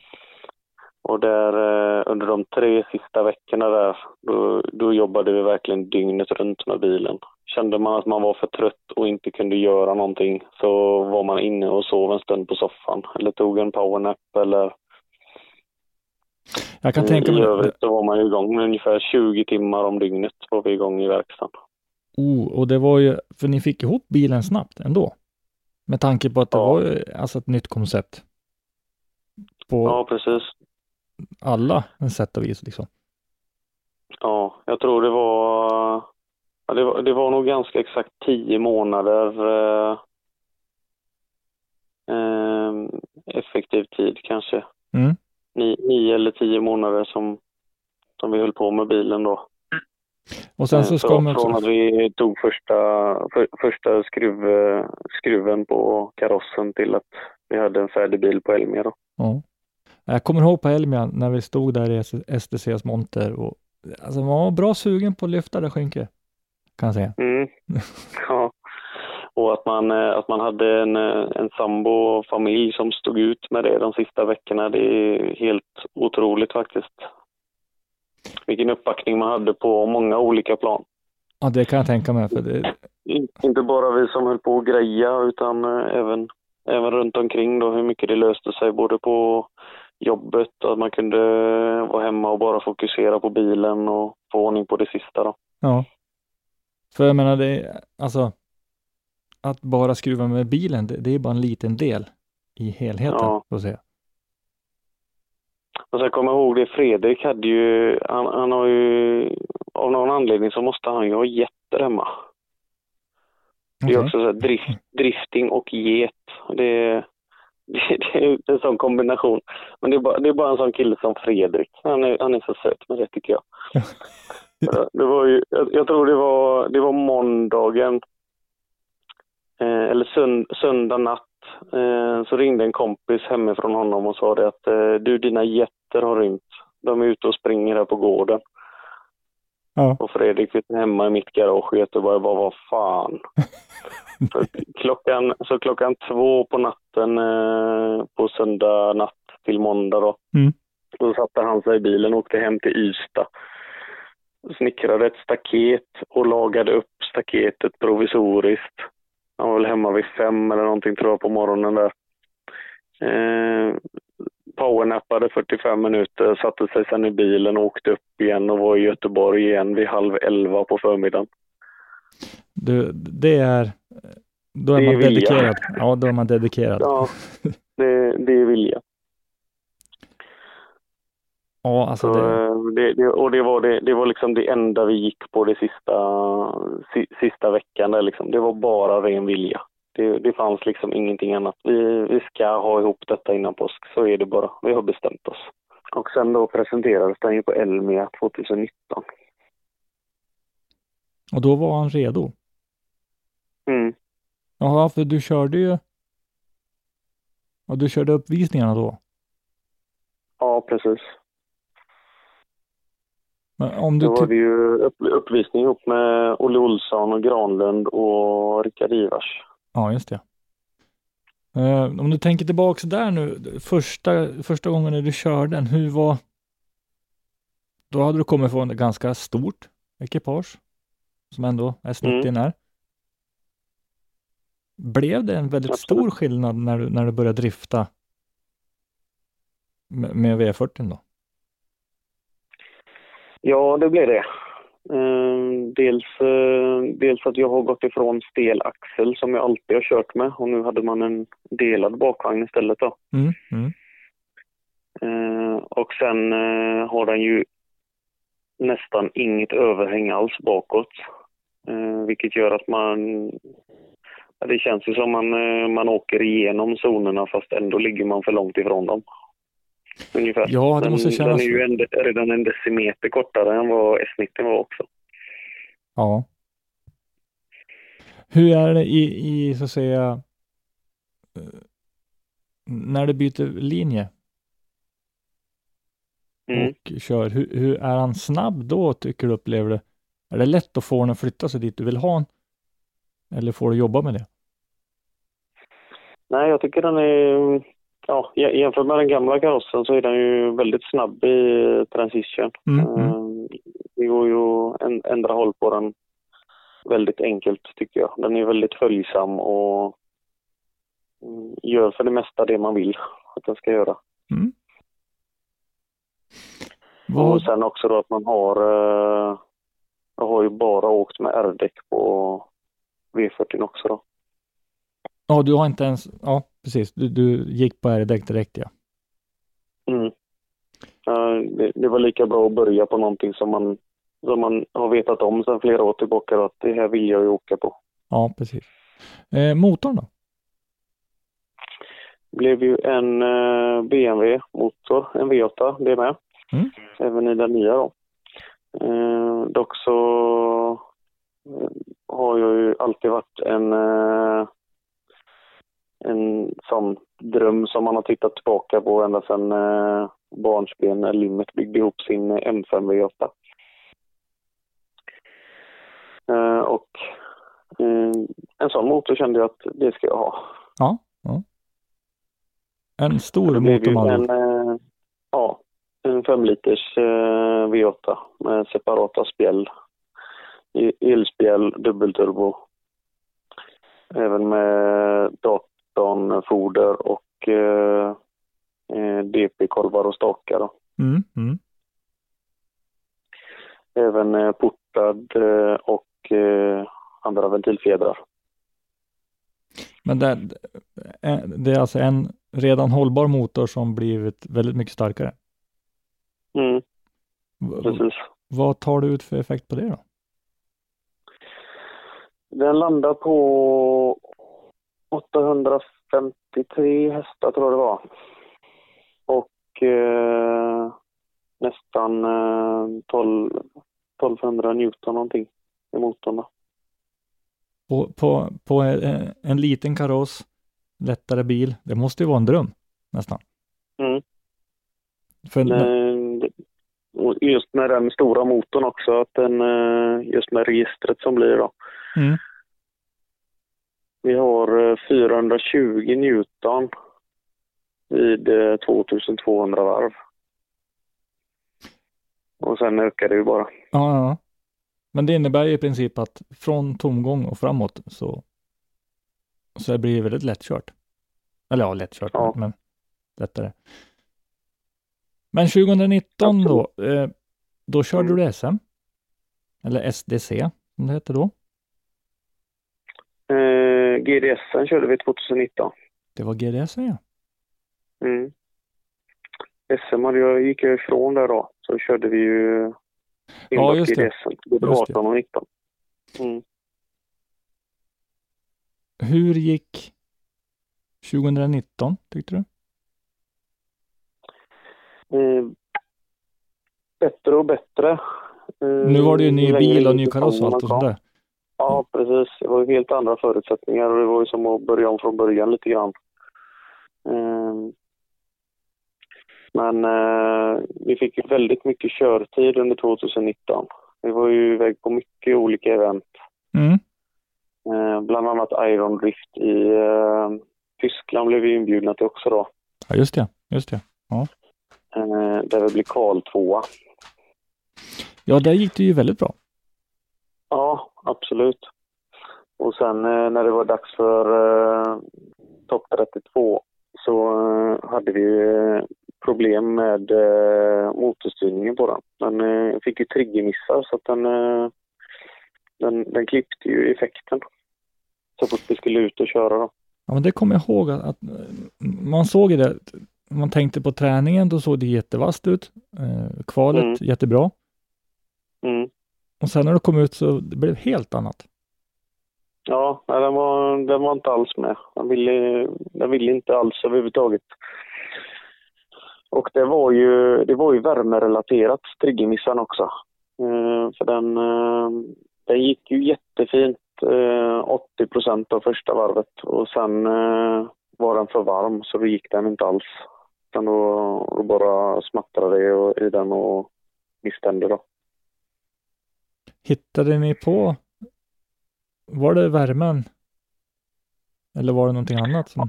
Och där eh, under de tre sista veckorna där, då, då jobbade vi verkligen dygnet runt med bilen. Kände man att man var för trött och inte kunde göra någonting så var man inne och sov en stund på soffan eller tog en powernap eller Jag kan tänka i mig... övrigt så var man ju igång med ungefär 20 timmar om dygnet var vi igång i verkstaden. Oh, och det var ju, för ni fick ihop bilen snabbt ändå. Med tanke på att det Ja. var ju alltså ett nytt koncept. På Ja, precis. alla sätt och vis liksom. Ja, jag tror det var, ja, det var, det var nog ganska exakt tio månader eh, eh, effektiv tid kanske. Mm. Ni, nio eller tio månader som, som vi höll på med bilen då. Och sen Eh, så ska från, man från också... att vi tog första, för, första skruv, eh, skruven på karossen till att vi hade en färdig bil på Elmia då. Ja. Jag kommer ihåg på Elmia när vi stod där i STCs monter och alltså man var bra sugen på att lyfta det skynket. Kan jag säga. Mm. ja. Och att man, eh, att man hade en, en sambo och familj som stod ut med det de sista veckorna, det är helt otroligt faktiskt. Vilken uppbackning man hade på många olika plan. Ja, det kan jag tänka mig. För det, In- Inte bara vi som höll på att greja utan eh, även, även runt omkring då hur mycket det löste sig både på jobbet att man kunde vara hemma och bara fokusera på bilen och få ordning på det sista då. ja. För jag menar, det alltså att bara skruva med bilen, det, det är bara en liten del i helheten. Ja. Så att säga. Och sen kommer jag ihåg det, Fredrik hade ju, han, han har ju, av någon anledning så måste han ju ha getter hemma. Det är också så här drift, drifting och get. Det, det, det är en sån kombination. Men det är, bara, det är bara en sån kille som Fredrik. Han är, han är så söt med det tycker jag. det var ju, jag, jag tror det var, det var måndagen, eh, eller sönd, söndag natt, eh, så ringde en kompis hemifrån honom och sa det att eh, du, dina getter har rymt. De är ute och springer här på gården. Ja. Och Fredrik sitter hemma i mitt garage i Göteborg och bara, vad fan. så, klockan, så klockan två på natten eh, på söndag natt till måndag då. Mm. Då satte han sig i bilen och åkte hem till Ystad. Snickrade ett staket och lagade upp staketet provisoriskt. Han var väl hemma vid fem eller någonting tror jag på morgonen där. Eh, powernappade 45 minuter, satte sig sen i bilen och åkte upp igen och var i Göteborg igen vid halv elva på förmiddagen. Du, det är, då är Det man dedikerad. Ja, då är man dedikerad. Ja, det, det är vilja. Ja, alltså Så, det, eh, det, det, och det var, det, det var liksom det enda vi gick på det sista, si, sista veckan. Där liksom. Det var bara ren vilja. Det, det fanns liksom ingenting annat. Vi, vi ska ha ihop detta innan påsk, så är det bara. Vi har bestämt oss. Och sen då presenterades den ju på Elmia 2019. och då var han redo. Mm. Jaha, för du körde ju och du körde uppvisningarna då. Ja, precis. Men om du Då var det ju upp, uppvisning ihop med Olle Olsson och Granlund och Rickard Ivars. ja just det. Eh, om du tänker tillbaks där nu, första, första gången när du körde den, hur var Då hade du kommit från ett ganska stort ekipage som ändå S90 Mm. är. Blev det en väldigt Absolut. stor skillnad när du, när du började drifta med, med V40 då? Ja, det blev det. Eh, dels, eh, dels att jag har gått ifrån stel axel som jag alltid har kört med och nu hade man en delad bakvagn istället. Då. Mm. Mm. Eh, och sen eh, har den ju nästan inget överhäng alls bakåt. Eh, vilket gör att man... Det känns ju som man, eh, man åker igenom zonerna fast ändå ligger man för långt ifrån dem. Ungefär. Ja, det den, måste kännas- Den är ju en, redan en decimeter kortare än vad S90 var också. Ja. Hur är det i, i så att säga, eh, när du byter linje Mm. och kör, hur, hur är han snabb då tycker du upplever det? Är det lätt att få honom att flytta sig dit du vill ha honom? Eller får du jobba med det? Nej, jag tycker den är... Ja, jä- jämfört med den gamla karossen så är den ju väldigt snabb i transition. Mm, mm. Eh, Det går ju att änd- ändra håll på den väldigt enkelt tycker jag. Den är väldigt följsam och mm, gör för det mesta det man vill att den ska göra. Mm. Och sen också då att man har... eh, Jag har ju bara åkt med R-däck på V40 också då. ja, du har inte ens, ja precis, du, du gick på R-däck direkt ja. Mm. Eh, det, det var lika bra att börja på någonting som man, som man har vetat om sedan flera år tillbaka att det här vill jag ju åka på. Ja, precis. Eh, motorn då? Blev ju en eh, BMW-motor, en V8, det med. Mm. Även i den nya då. Eh, dock så eh, har jag ju alltid varit en, eh, en sån dröm som man har tittat tillbaka på ända sedan eh, barnsben när Limmet byggde ihop sin M5 V8. Eh, och eh, en sån motor kände jag att det ska jag ha. Ja. ja. En stor motor en, eh, ja, en 5 liters eh, V8 med separata spjäll. E- Elspjäll, dubbelturbo. Även med datornfoder och eh, eh, DP-kolvar och stakar. Då. Mm, mm. Även eh, portad eh, och eh, andra ventilfjädrar. Men det, eh, det är alltså en redan hållbar motor som blivit väldigt mycket starkare. Mm, precis. vad tar du ut för effekt på det då? Den landar på 853 hästar tror jag det var. Och eh, nästan eh, 12, 1200 Newton någonting i motorn. Då. På, på, på en, en liten kaross, lättare bil, det måste ju vara en dröm nästan. Mm. För, Men, och just med den stora motorn också, att den, eh, just med registret som blir då. mm, Vi har eh, 420 Newton vid eh, 2200 varv. Och sen ökar det ju bara. ja, ja. Men det innebär ju i princip att från tomgång och framåt så, så det blir väldigt lättkört. Eller ja, lättkört, Ja. men lättare. Men 2019 då, eh, då körde Mm. du SM? Eller SDC som det heter då. Eh, GDSen körde vi 2019. Det var GDS ja. Mm. SM hade jag, gick jag ifrån där då, så körde vi ju enbart just det. GDSen, både Just det. 18 och 19. Mm. Hur gick 2019 tyckte du? Eh, bättre och bättre. Eh, Nu var det ju ny bil och ny kaross och allt och sånt där. Ja, precis. Det var ju helt andra förutsättningar och det var ju som att börja om från början lite grann. Eh, Men eh, vi fick ju väldigt mycket körtid under 2019. Vi var ju iväg på mycket olika event. Mm. Eh, bland annat Iron Drift i eh, Tyskland blev vi inbjudna till också då. Ja, just det. Just det. Eh, där vi blev kval tvåa. Ja, där gick det ju väldigt bra. Ja, absolut. Och sen eh, när det var dags för eh, topp 32 så eh, hade vi eh, problem med motorstyrningen på den. Den fick ju triggermissar så att den, den, den klippte ju effekten så fort vi skulle ut och köra. Då. Ja, men det kommer jag ihåg att, att man såg det. Man tänkte på träningen, då såg det jättevasst ut. Eh, kvalet Mm. jättebra. Mm. Och sen när du kom ut så det blev helt annat. Ja, nej, den var, den var inte alls med. Den ville, den ville inte alls överhuvudtaget. Och det var ju, det var ju värmerelaterat, triggermissan också. Eh, för den, eh, den gick ju jättefint eh, 80 procent av första varvet och sen eh, var den för varm så då gick den inte alls. Utan då, då bara smattrade det i den och misstände då. Hittade ni på, var det värmen? Eller var det någonting annat? Som,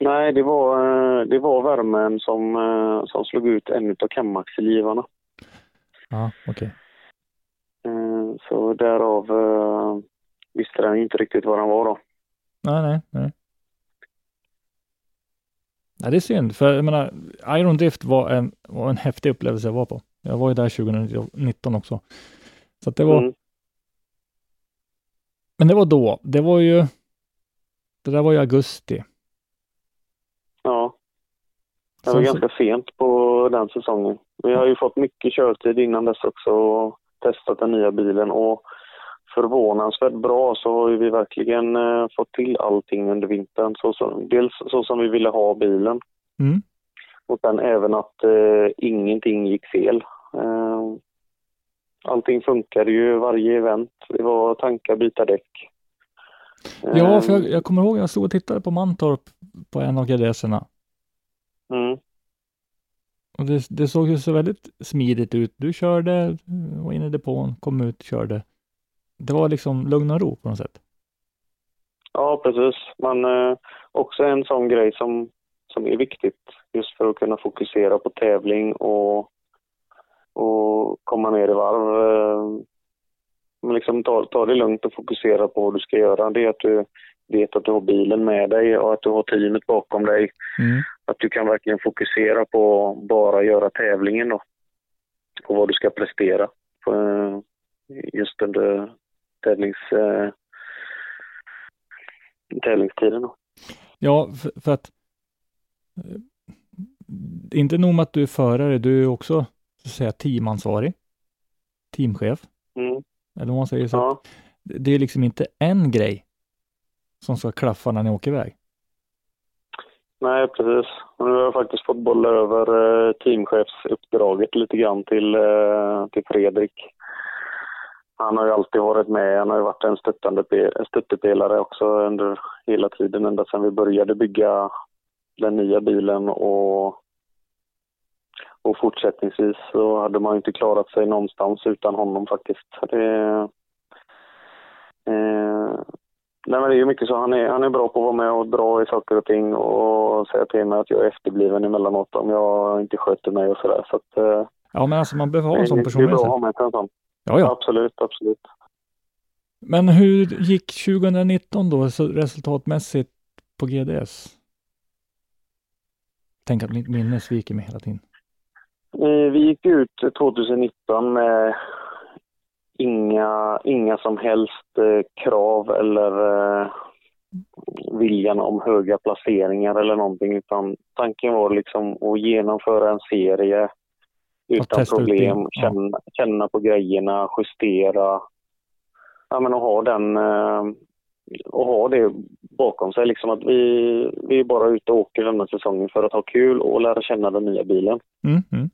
Nej, det var, eh, det var värmen som, eh, som slog ut en av kamaxelgivarna. ja, okej. Eh, Så därav visste den inte riktigt vad den var då. Nej, nej, nej. Nej, det är synd, för jag menar, Iron Drift var en, var en häftig upplevelse att vara på. Jag var ju där 2019 också. Så att det var, Mm. men det var då. Det var ju, det där var i augusti. Ja, det var så- ganska sent på den säsongen. Vi har ju fått mycket körtid innan dess också och testat den nya bilen och förvånansvärt bra så har ju vi verkligen eh, fått till allting under vintern. Så, så, dels så som vi ville ha bilen Mm. och sen även att eh, ingenting gick fel. Eh, allting funkade ju varje event. Det var tankar, byta däck. Ja, för Eh, jag, jag kommer ihåg jag stod och tittade på Mantorp på en av GDS-erna. Mm. Och det, det såg ju så väldigt smidigt ut. Du körde, var inne i depån, kom ut, körde. Det var liksom lugn och ro på något sätt. Ja, precis. Men eh, också en sån grej som, som är viktigt just för att kunna fokusera på tävling och, och komma ner i varv. Eh, men liksom ta, ta det lugnt och fokusera på vad du ska göra. Det är att du vet att du har bilen med dig och att du har teamet bakom dig. Mm. Att du kan verkligen fokusera på att bara göra tävlingen då. Och vad du ska prestera på, eh, just under tävlings, eh, tävlingstiden. Då. Ja, för, för att inte nog med att du är förare, du är också säga teamansvarig, teamchef, Mm. eller vad man säger så. Ja. Det är liksom inte en grej som ska klaffa när ni åker iväg. Nej, precis. Och nu har jag faktiskt fått bolla över eh, teamchefsuppdraget lite grann till, eh, till Fredrik. Han har ju alltid varit med. Han har ju varit en stöttande pe- stöttepelare också under hela tiden, ända sedan vi började bygga den nya bilen och, och fortsättningsvis så hade man ju inte klarat sig någonstans utan honom faktiskt. Det, eh, Nej, men det är ju mycket så. Han är, han är bra på att vara med och dra i saker och ting och säga till mig att jag är efterbliven emellanåt om jag inte sköter mig och sådär. Så att, eh, Ja, men alltså man behöver ha en sån det person är med bra att ha med sig en sån. Ja, ja. Absolut, absolut. Men hur gick 2019 då resultatmässigt på GDS? Tänk att mitt minne sviker mig hela tiden. Eh, Vi gick ut 2019 med inga, inga som helst eh, krav eller eh, viljan om höga placeringar eller någonting utan tanken var liksom att genomföra en serie utan ut problem, känna, känna på grejerna, justera. Ja, men att ha den och ha det bakom sig liksom att vi, vi är bara ute och åker denna säsongen för att ha kul och lära känna den nya bilen Mm, mm.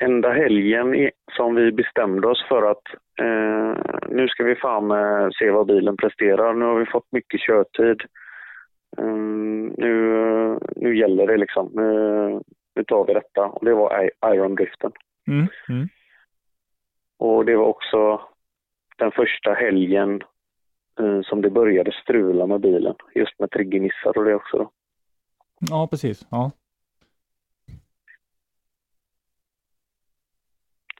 enda helgen som vi bestämde oss för att eh, nu ska vi fan eh, se vad bilen presterar. Nu har vi fått mycket körtid. Mm, nu, nu gäller det liksom. Nu, nu tar vi detta. Och det var I- Iron Driften. Mm, mm. Och det var också den första helgen som det började strula med bilen. Just med triggermissar och det också. Då. Ja, precis. Ja.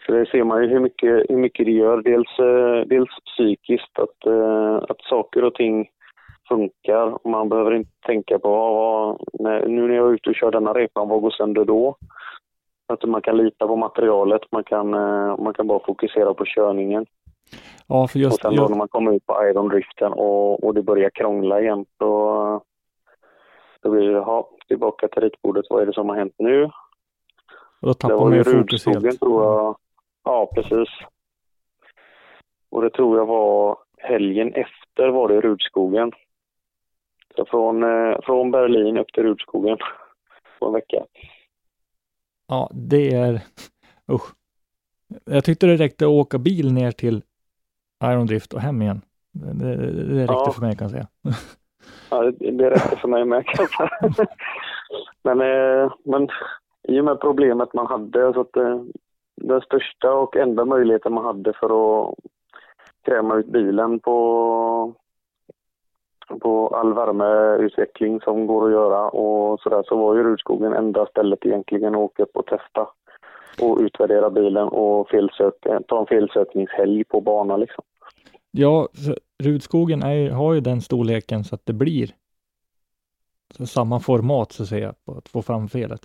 Så det ser man ju hur mycket, hur mycket det gör. Dels, eh, dels psykiskt, att, eh, att saker och ting funkar. Och man behöver inte tänka på vad, vad, nu när jag är ute och kör denna repan, vad går sönder då? Att man kan lita på materialet, man kan, eh, man kan bara fokusera på körningen. Ja, för och just, sen då just när man kommer ut på Iron Driften och, och det börjar krångla igen, då, då blir det, ja, tillbaka till ritbordet, vad är det som har hänt nu? då Det tappar man ju fokus helt. tror jag. Ja, precis. Och det tror jag var helgen efter var det Rudskogen. Så från, eh, från Berlin upp till Rudskogen på en vecka. Ja, det är... Usch. Jag tyckte det räckte att åka bil ner till Iron Drift och hem igen. Det, det, räckte Ja. för mig kan jag säga. Ja, det, det räcker för mig med kan säga. men, eh, men i och med problemet man hade, så att eh, den största och enda möjligheten man hade för att kräma ut bilen på, på all värmeutveckling som går att göra och sådär så var ju Rudskogen enda stället egentligen att åka upp och testa och utvärdera bilen och felsök, ta en felsökningshelg på bana liksom. Ja, Rudskogen är, har ju den storleken så att det blir samma format så att säga, på att få fram felet.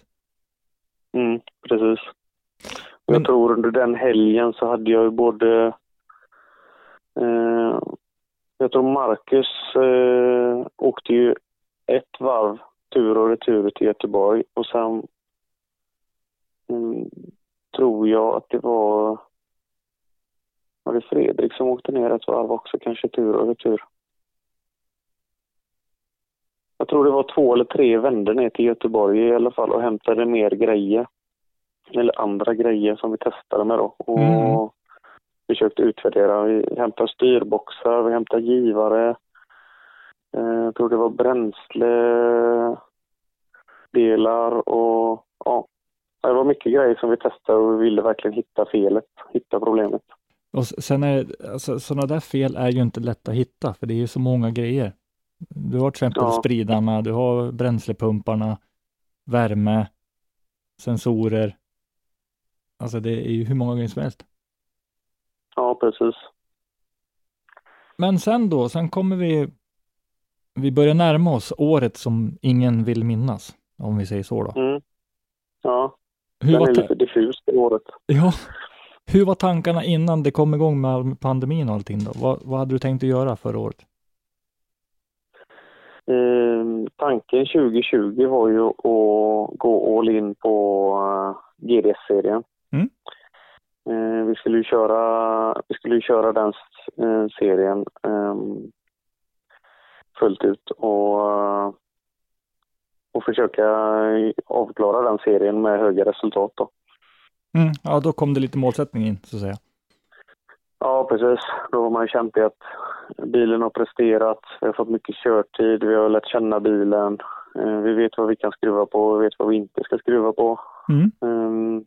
Mm, precis. Men- Jag tror under den helgen så hade jag ju både... Eh, jag tror Marcus eh, åkte ju ett varv tur och retur till Göteborg och sen mm, tror jag att det var... Var det Fredrik som åkte ner ett varv också, kanske tur och retur? Jag tror det var två eller tre vändor ner till Göteborg i alla fall och hämtade mer grejer. Eller andra grejer som vi testade med då. Och Mm. försökte utvärdera. Vi hämtade styrboxar, vi hämtade givare. Eh, Jag tror det var bränsle, delar och ja. Det var mycket grejer som vi testade och vi ville verkligen hitta felet, hitta problemet. Och sen är alltså, sådana där fel är ju inte lätta att hitta, för det är ju så många grejer. Du har till exempel Ja. spridarna, du har bränslepumparna, värme, sensorer. Alltså det är ju hur många grejer som helst. Ja, precis. Men sen då, sen kommer vi, vi börjar närma oss året som ingen vill minnas, om vi säger så då. Mm. Ja, Hur den var, är lite diffus det året. ja, hur var tankarna innan det kom igång med pandemin och allting då? Vad, vad hade du tänkt att göra förra året? Eh, tanken 2020 var ju att gå all in på uh, GDS-serien. Mm. Eh, vi skulle ju köra, vi skulle köra den eh, serien ehm, fullt ut och, eh, och försöka avklara den serien med höga resultat. Då. Mm, ja, då kom det lite målsättning in, så att säga. Ja, precis. Då har man ju känt det att bilen har presterat, vi har fått mycket körtid, vi har lärt känna bilen, eh, vi vet vad vi kan skruva på, vi vet vad vi inte ska skruva på. Mm. Ehm,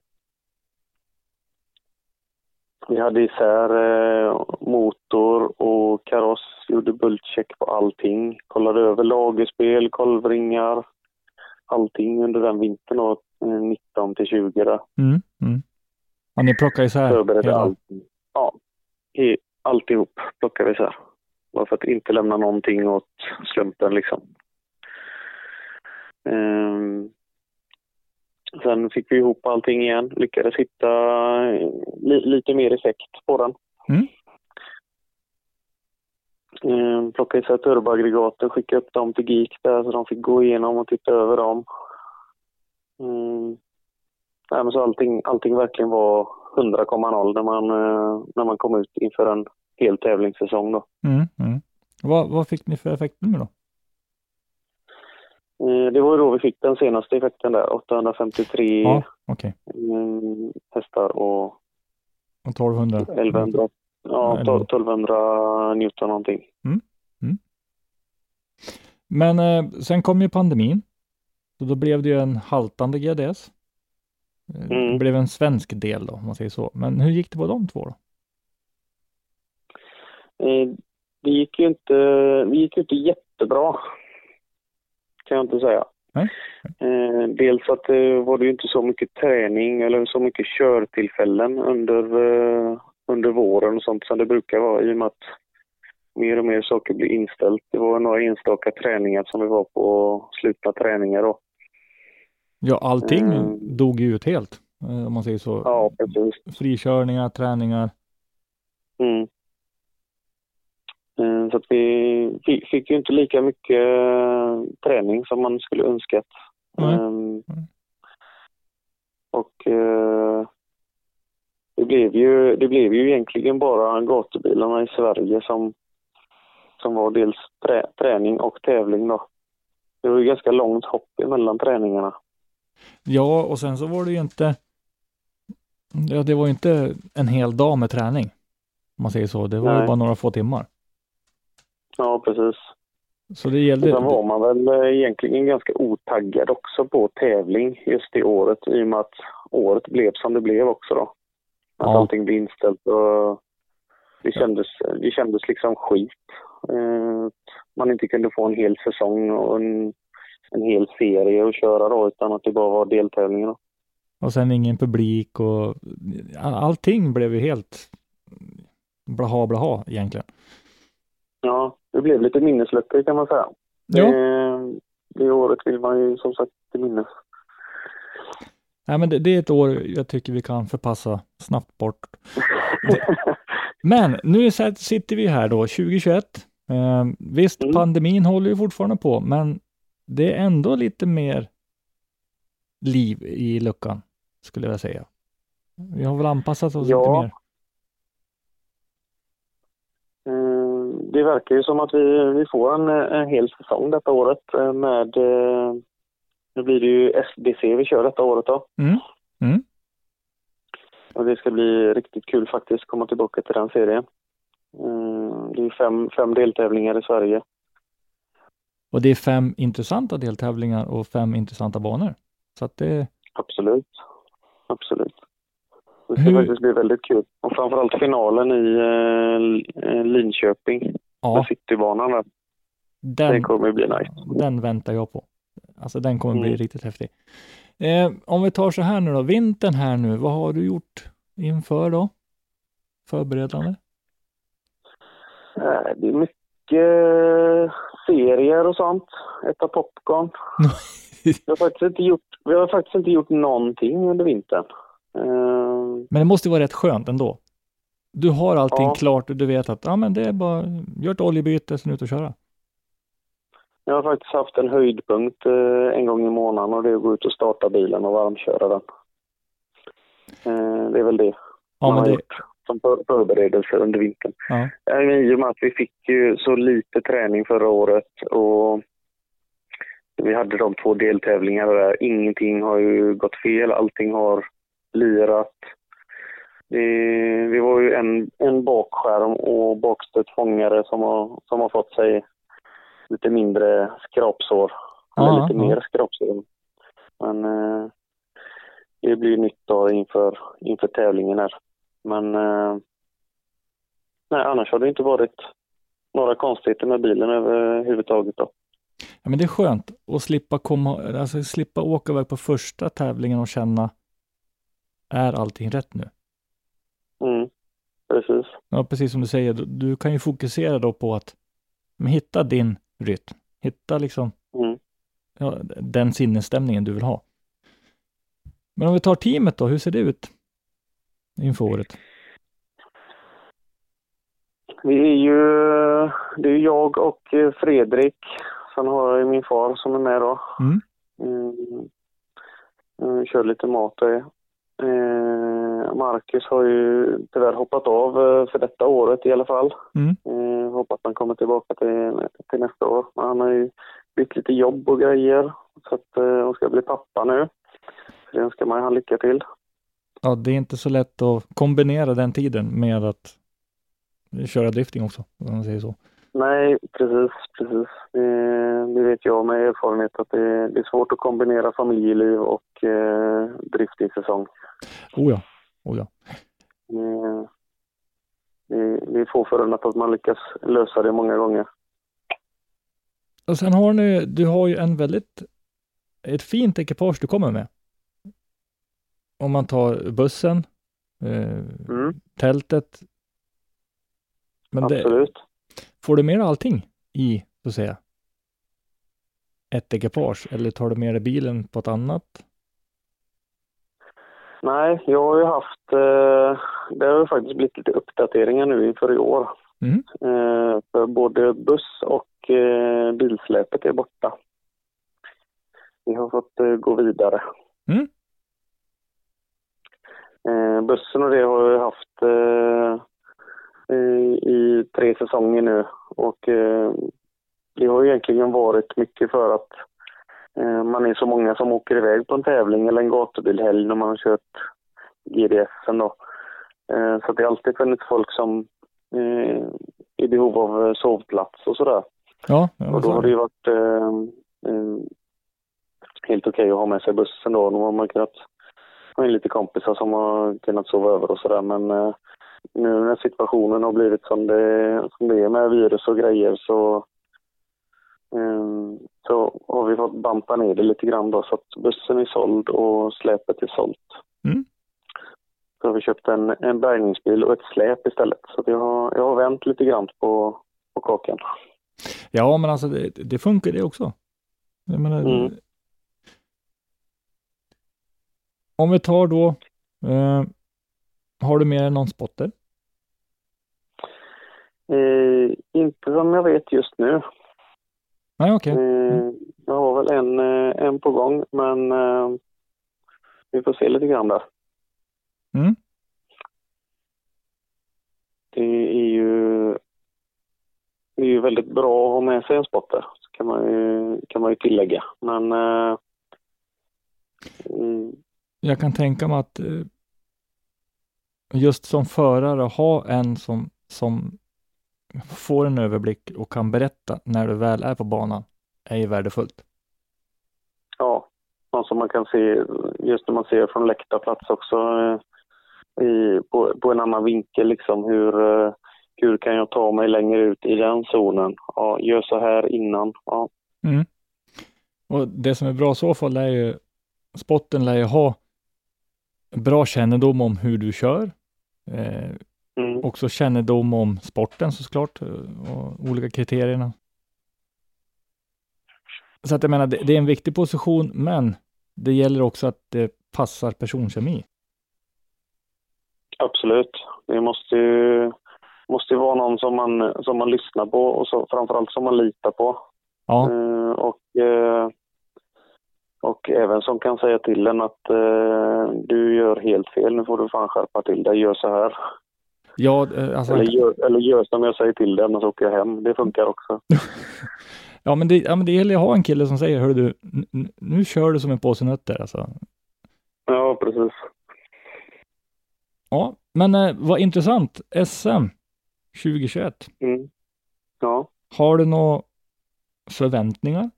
vi hade isär eh, motor och kaross, gjorde bultcheck på allting, kollade över lagerspel, kolvringar, allting under den vintern eh, 19 till 20 där. Mm. Mm. Ja, ni plockar isär Förberedde hela... allting. Ja, he- alltihop plockade vi isär. Bara för att inte lämna någonting åt slumpen liksom. Ehm, sen fick vi ihop allting igen, lyckades hitta eh, li- lite mer effekt på den. Mm. Ehm, plockade isär turboaggregaten, skickade upp dem till GIK där så de fick gå igenom och titta över dem. Mm. Nej, men så allting, allting verkligen var 100,0 när man, eh, när man kom ut inför en hel tävlingssäsong. Då. Mm. Mm. Vad, vad fick ni för effekt nu då? Eh, Det var då vi fick den senaste effekten där, 853 Ja, okej. mm, hästar och Och 1200? 1100, ja, Ja, 1200 Newton någonting. Men eh, sen kom ju pandemin. Så då blev det ju en haltande GDS. Eh, Det Mm. blev en svensk del då, om man säger så. Men hur gick det på de två då? Eh, Det gick ju inte, det gick inte jättebra, kan jag inte säga. Nej. Eh, Dels att det var det ju inte så mycket träning eller så mycket körtillfällen under, under våren och sånt som det brukar vara i och med att mer och mer saker blir inställt. Det var några enstaka träningar som vi var på, slutna träningar då. Ja, allting Mm. dog ju ut helt, eh, om man säger så. Ja, precis. Frikörningar, träningar. Mm. Eh, Så att vi fi- fick ju inte lika mycket eh, träning som man skulle önskat. Nej. Ehm, Och eh, det blev, ju, det blev ju egentligen bara gatubilarna i Sverige som, som var dels trä, träning och tävling då. Det var ju ganska långt hopp emellan träningarna. Ja, och sen så var det ju inte, ja, det var ju inte en hel dag med träning. Om man säger så. Det var ju bara några få timmar. Ja, precis. Så det gällde, Sen var man väl eh, egentligen ganska otaggad också på tävling just i året i och med att året blev som det blev också då. Att Ja. allting blev inställt och det kändes, det kändes liksom skit. Eh, att man inte kunde få en hel säsong och en, en hel serie att köra då utan att det bara var deltävlingar. Då. och sen ingen publik och all- allting blev ju helt blaha blaha egentligen. Ja, det blev lite minnesluckor kan man säga. Ja, Det, det året vill man ju som sagt inte minnas. nej, men det, det är ett år jag tycker vi kan förpassa snabbt bort. Men nu sitter vi här då 2021. Eh, visst, Mm. pandemin håller ju fortfarande på, men det är ändå lite mer liv i luckan, skulle jag säga. Vi har väl anpassat oss Ja. lite mer. Eh, Det verkar ju som att vi, vi får en, en hel säsong detta året eh, med... eh, Nu blir det ju SBC vi kör detta året då. Mm. Mm. Och det ska bli riktigt kul faktiskt, komma tillbaka till den serien. Eh, Det är fem, fem deltävlingar i Sverige. Och det är fem intressanta deltävlingar och fem intressanta banor. Så att det, Absolut. Absolut. Det ska Hur- faktiskt bli väldigt kul. Och framförallt finalen i eh, eh, Linköping, med ja, Citybanan där. Det den, kommer bli nice. den väntar jag på. Alltså den kommer bli Mm. riktigt häftig. Eh, om vi tar så här nu då, vintern här nu, vad har du gjort inför då? Förberedande? Eh, Det är mycket serier och sånt. Äta popcorn. Vi har faktiskt inte gjort, vi har faktiskt inte gjort någonting under vintern. Eh, Men det måste vara rätt skönt ändå. Du har allting Ja. klart och du vet att ja, men det är bara, gör ett oljebyte, sen ut och köra. Jag har faktiskt haft en höjdpunkt eh, en gång i månaden och det är att gå ut och starta bilen och varmköra den. Eh, Det är väl det Ja, man men det, som för- förberedelse under vintern. ja. Men I och med att vi fick ju så lite träning förra året och vi hade de två deltävlingarna där. Ingenting har ju gått fel, allting har lirat. Det, vi var ju en, en bakskärm och bakstötfångare som har, som har fått sig lite mindre skrapsår. Ja, Eller lite ja. mer skrapsår. Men eh, det blir nytt då inför, inför tävlingen här. Men eh, nej, annars har det inte varit några konstigheter med bilen överhuvudtaget. Då. ja, men det är skönt att slippa komma, alltså slippa åka iväg på första tävlingen och känna, är allting rätt nu? Mm, precis. Ja, precis som du säger, du, du kan ju fokusera då på att men hitta din rytm. Hitta liksom Mm. ja, den sinnesstämningen du vill ha. Men om vi tar teamet då, hur ser det ut inför året? Vi är ju, det är jag och eh, Fredrik. Sen har jag min far som är med då. Mm. Mm. Mm, kör lite mat och det. Eh, Marcus har ju tyvärr hoppat av eh, för detta året i alla fall. Mm. Eh, hoppas han kommer tillbaka till, till nästa år. Men han har ju bytt lite jobb och grejer. Så att eh, han ska bli pappa nu. Så det önskar man ju han lycka till. Ja, det är inte så lätt att kombinera den tiden med att köra drifting också, om man säger så. Nej, precis, precis. Det, det vet jag med erfarenhet att det, det är svårt att kombinera familjeliv och eh, driftingsäsong. Oh ja, oh ja. Eh, det, det är få förunnat att man lyckas lösa det många gånger. Och sen har ni, du har ju en väldigt, ett fint ekipage du kommer med. Om man tar bussen, eh, Mm, tältet. Men det, absolut. får du med dig allting i, så att säga, ett ekipage eller tar du med dig bilen på ett annat? Nej, jag har ju haft, eh, det har ju faktiskt blivit lite uppdateringar nu inför i år. Mm. Eh, för både buss och eh, bilsläpet är borta. Vi har fått eh, gå vidare. Mm. Eh, bussen och det har jag haft eh, i, tre säsonger nu och eh, det har egentligen varit mycket för att eh, man är så många som åker iväg på en tävling eller en gatubilhelg när man har kört GDS då. Eh, så det har alltid funnits folk som eh, är i behov av eh, sovplats och sådär. Ja, Och då har det ju varit eh, eh, helt okej att ha med sig bussen då. Då har man kunnat ha in lite kompisar som har kunnat sova över och sådär. Men eh, nu när situationen har blivit som det, som det är med virus och grejer så, eh, så har vi fått banta ner det lite grann då. Så att bussen är såld och släpet är sålt. Mm. Så har vi köpt en, en bärgningsbil och ett släp istället. Så jag, har, jag har vänt lite grann på, på kakan. Ja, men alltså det, det funkar det också. Jag menar, Mm. Om vi tar då, eh, har du med dig någon spotter? Eh, inte som jag vet just nu. Nej, okej. Eh, jag har väl en, eh, en på gång, men eh, vi får se lite grann där. Mm. Det är ju, det är ju väldigt bra att ha med sig en spotter, kan man ju, kan man ju tillägga. Men eh, mm, Jag kan tänka mig att eh, just som förare ha en som, som får en överblick och kan berätta när du väl är på banan är ju värdefullt. ja, som man kan se, just när man ser från läktarplats också, eh, i, på, på en annan vinkel liksom hur, eh, hur kan jag ta mig längre ut i den zonen? Ja, gör så här innan. Ja, Mm. Och det som är bra så fall är ju, spotten lär ju ha bra kännedom om hur du kör. Eh, mm, också kännedom om sporten såklart eh, och olika kriterierna. Så att jag menar, det, det är en viktig position, men det gäller också att det passar personkemi. absolut. Det måste ju, måste ju vara någon som man, som man lyssnar på och så, framförallt som man litar på. Ja, Eh, och, eh, och även som kan säga till en att eh, du gör helt fel, nu får du fan skärpa till dig, gör så här. ja, eh, alltså, Eller gör, eller gör som jag säger till dig, annars åker jag hem. Det funkar också. ja, men det, ja, men det gäller att ha en kille som säger, hör du, nu kör du som en påse nötter alltså. Ja, precis. Ja, men eh, vad intressant. SM 2021. Mm. Ja. Har du några förväntningar?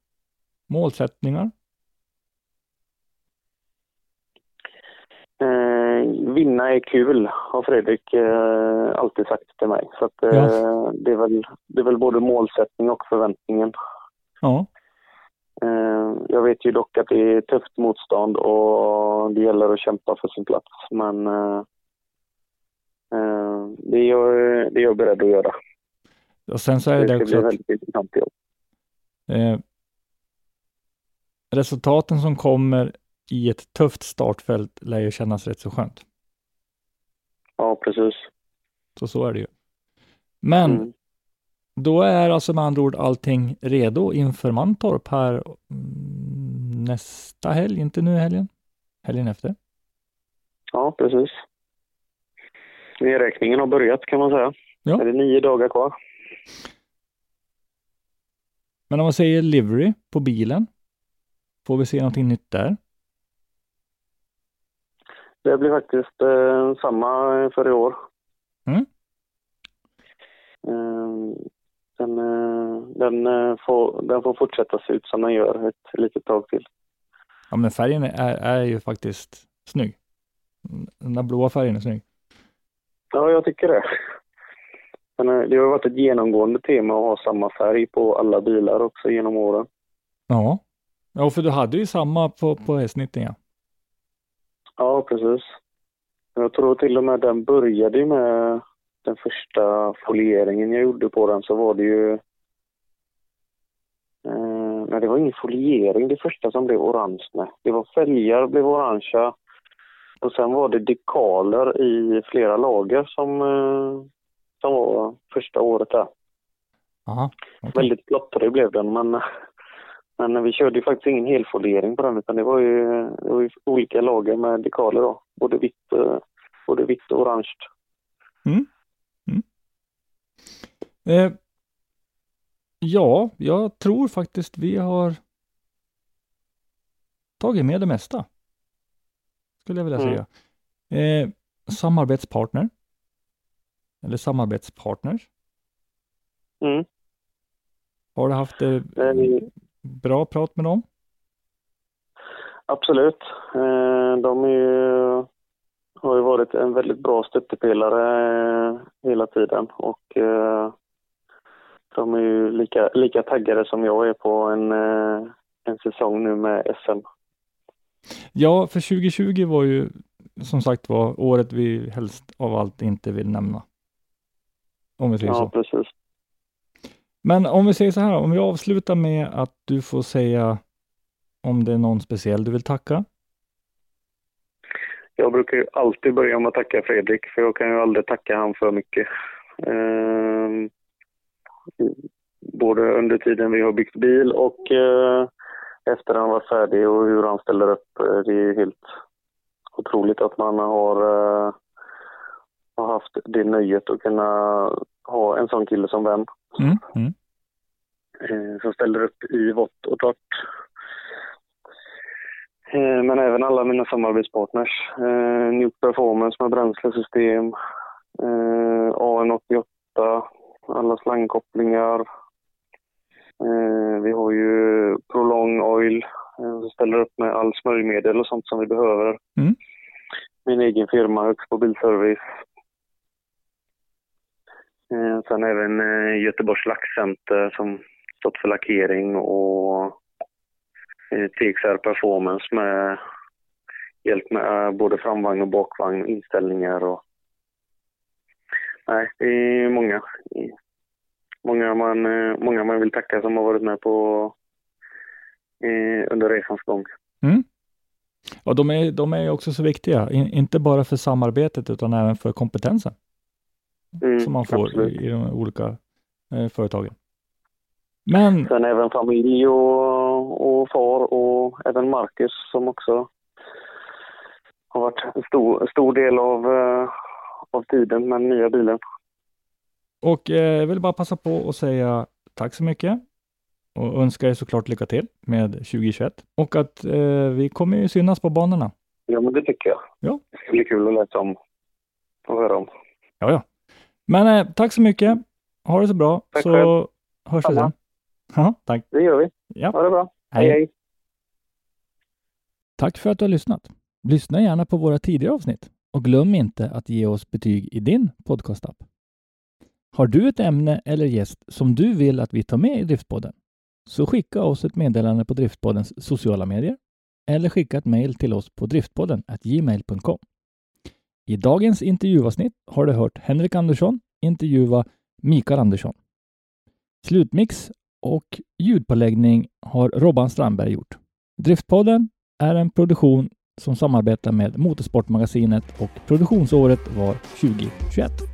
Målsättningar? Eh, vinna är kul, har Fredrik eh, alltid sagt till mig. Så att, eh, Ja. det, är väl, det är väl både målsättning och förväntningen. Ja, Eh, jag vet ju dock att det är tufft motstånd och det gäller att kämpa för sin plats. Men eh, eh, det, är jag, det är jag beredd att göra. och sen så är det, Det också att väldigt intressant jobb. resultaten som kommer i ett tufft startfält lär ju kännas rätt så skönt. Ja, precis. Så så är det ju. Men Mm. då är alltså med andra ord allting redo inför Mantorp här mm, nästa helg, inte nu helgen, helgen efter. Ja, precis. Nedräkningen har börjat kan man säga. Ja. Är det nio dagar kvar? Men om man säger livery på bilen, får vi se någonting nytt där? Det blir faktiskt eh, samma för i år. Mm. Eh, den, eh, den, eh, får, den får fortsätta se ut som den gör ett litet tag till. Ja, men färgen är, är ju faktiskt snygg. Den där blåa färgen är snygg. Ja, jag tycker det. Men eh, det har varit ett genomgående tema att ha samma färg på alla bilar också genom åren. Ja. Ja, för du hade ju samma på, på S90 ja. Ja, precis. Jag tror till och med den började med den första folieringen jag gjorde på den så var det ju... Eh, nej, det var ingen foliering det första som blev orange. Nej. Det var fälgar blev orangea. Och sen var det dekaler i flera lager som, eh, som var första året där. Aha, okej. Väldigt plottrig blev den men, men vi körde ju faktiskt ingen helfoliering på den utan det var ju, det var ju olika lager med dekaler då. Både vitt, eh, både vitt och orange. Mm. Mm. Eh, ja, jag tror faktiskt vi har tagit med det mesta. Skulle jag vilja Mm. säga. Eh, samarbetspartner. Eller samarbetspartners. Mm. Har du haft eh, Eh, bra prat med dem? Absolut. Eh, De ju, har ju varit en väldigt bra stöttepelare eh, hela tiden och eh, de är ju lika, lika taggade som jag är på en, en säsong nu med SM. Ja, för 2020 var ju som sagt var året vi helst av allt inte vill nämna. Om vi säger Ja, så. precis. Men om vi säger så här, om vi avslutar med att du får säga om det är någon speciell du vill tacka. Jag brukar ju alltid börja med att tacka Fredrik för jag kan ju aldrig tacka han för mycket. Eh, både under tiden vi har byggt bil och eh, efter han var färdig och hur han ställer upp. Det är ju helt otroligt att man har, eh, har haft det nöjet att kunna ha en sån kille som vän Mm, mm. eh, som ställer upp i vått och torrt. Eh, Men även alla mina samarbetspartners. Eh, Nuke Performance med bränslesystem, eh, AN88, alla slangkopplingar. Vi har ju Prolong Oil som ställer upp med all smörjmedel och sånt som vi behöver. Mm. Min egen firma, Högsbo Bilservice. Eh, sen även eh, Göteborgs Lackcenter som stått för lackering och eh, TXR Performance med hjälp med eh, både framvagn och bakvagn, inställningar och... Nej, det är många. Många man, eh, många man vill tacka som har varit med på eh, under resans gång. Mm. Och de är, de är också så viktiga, In, inte bara för samarbetet utan även för kompetensen Mm, som man får absolut. i, de olika eh, företagen. Men Sen även familj och, och far och även Marcus som också har varit en stor, stor del av, eh, av tiden med den nya bilen. Och eh, jag vill bara passa på att säga tack så mycket och önska er såklart lycka till med 2021 och att eh, vi kommer ju synas på banorna. Ja, men det tycker jag. Ja. Det ska bli kul att läsa om och höra om. Ja, ja. Men eh, tack så mycket. Ha det så bra Tack så själv. hörs vi sen. Ja, tack. Det gör vi. Ja. Ha det bra. hej. hej. Tack för att du har lyssnat. Lyssna gärna på våra tidigare avsnitt och glöm inte att ge oss betyg i din podcastapp. Har du ett ämne eller gäst som du vill att vi tar med i Driftpodden? Så skicka oss ett meddelande på Driftpoddens sociala medier eller skicka ett mejl till oss på driftpodden gmail.com. I dagens intervjuavsnitt har du hört Henrik Andersson intervjua Mikael Andersson. Slutmix och ljudpåläggning har Robban Strandberg gjort. Driftpodden är en produktion som samarbetar med Motorsportmagasinet och produktionsåret var 2021.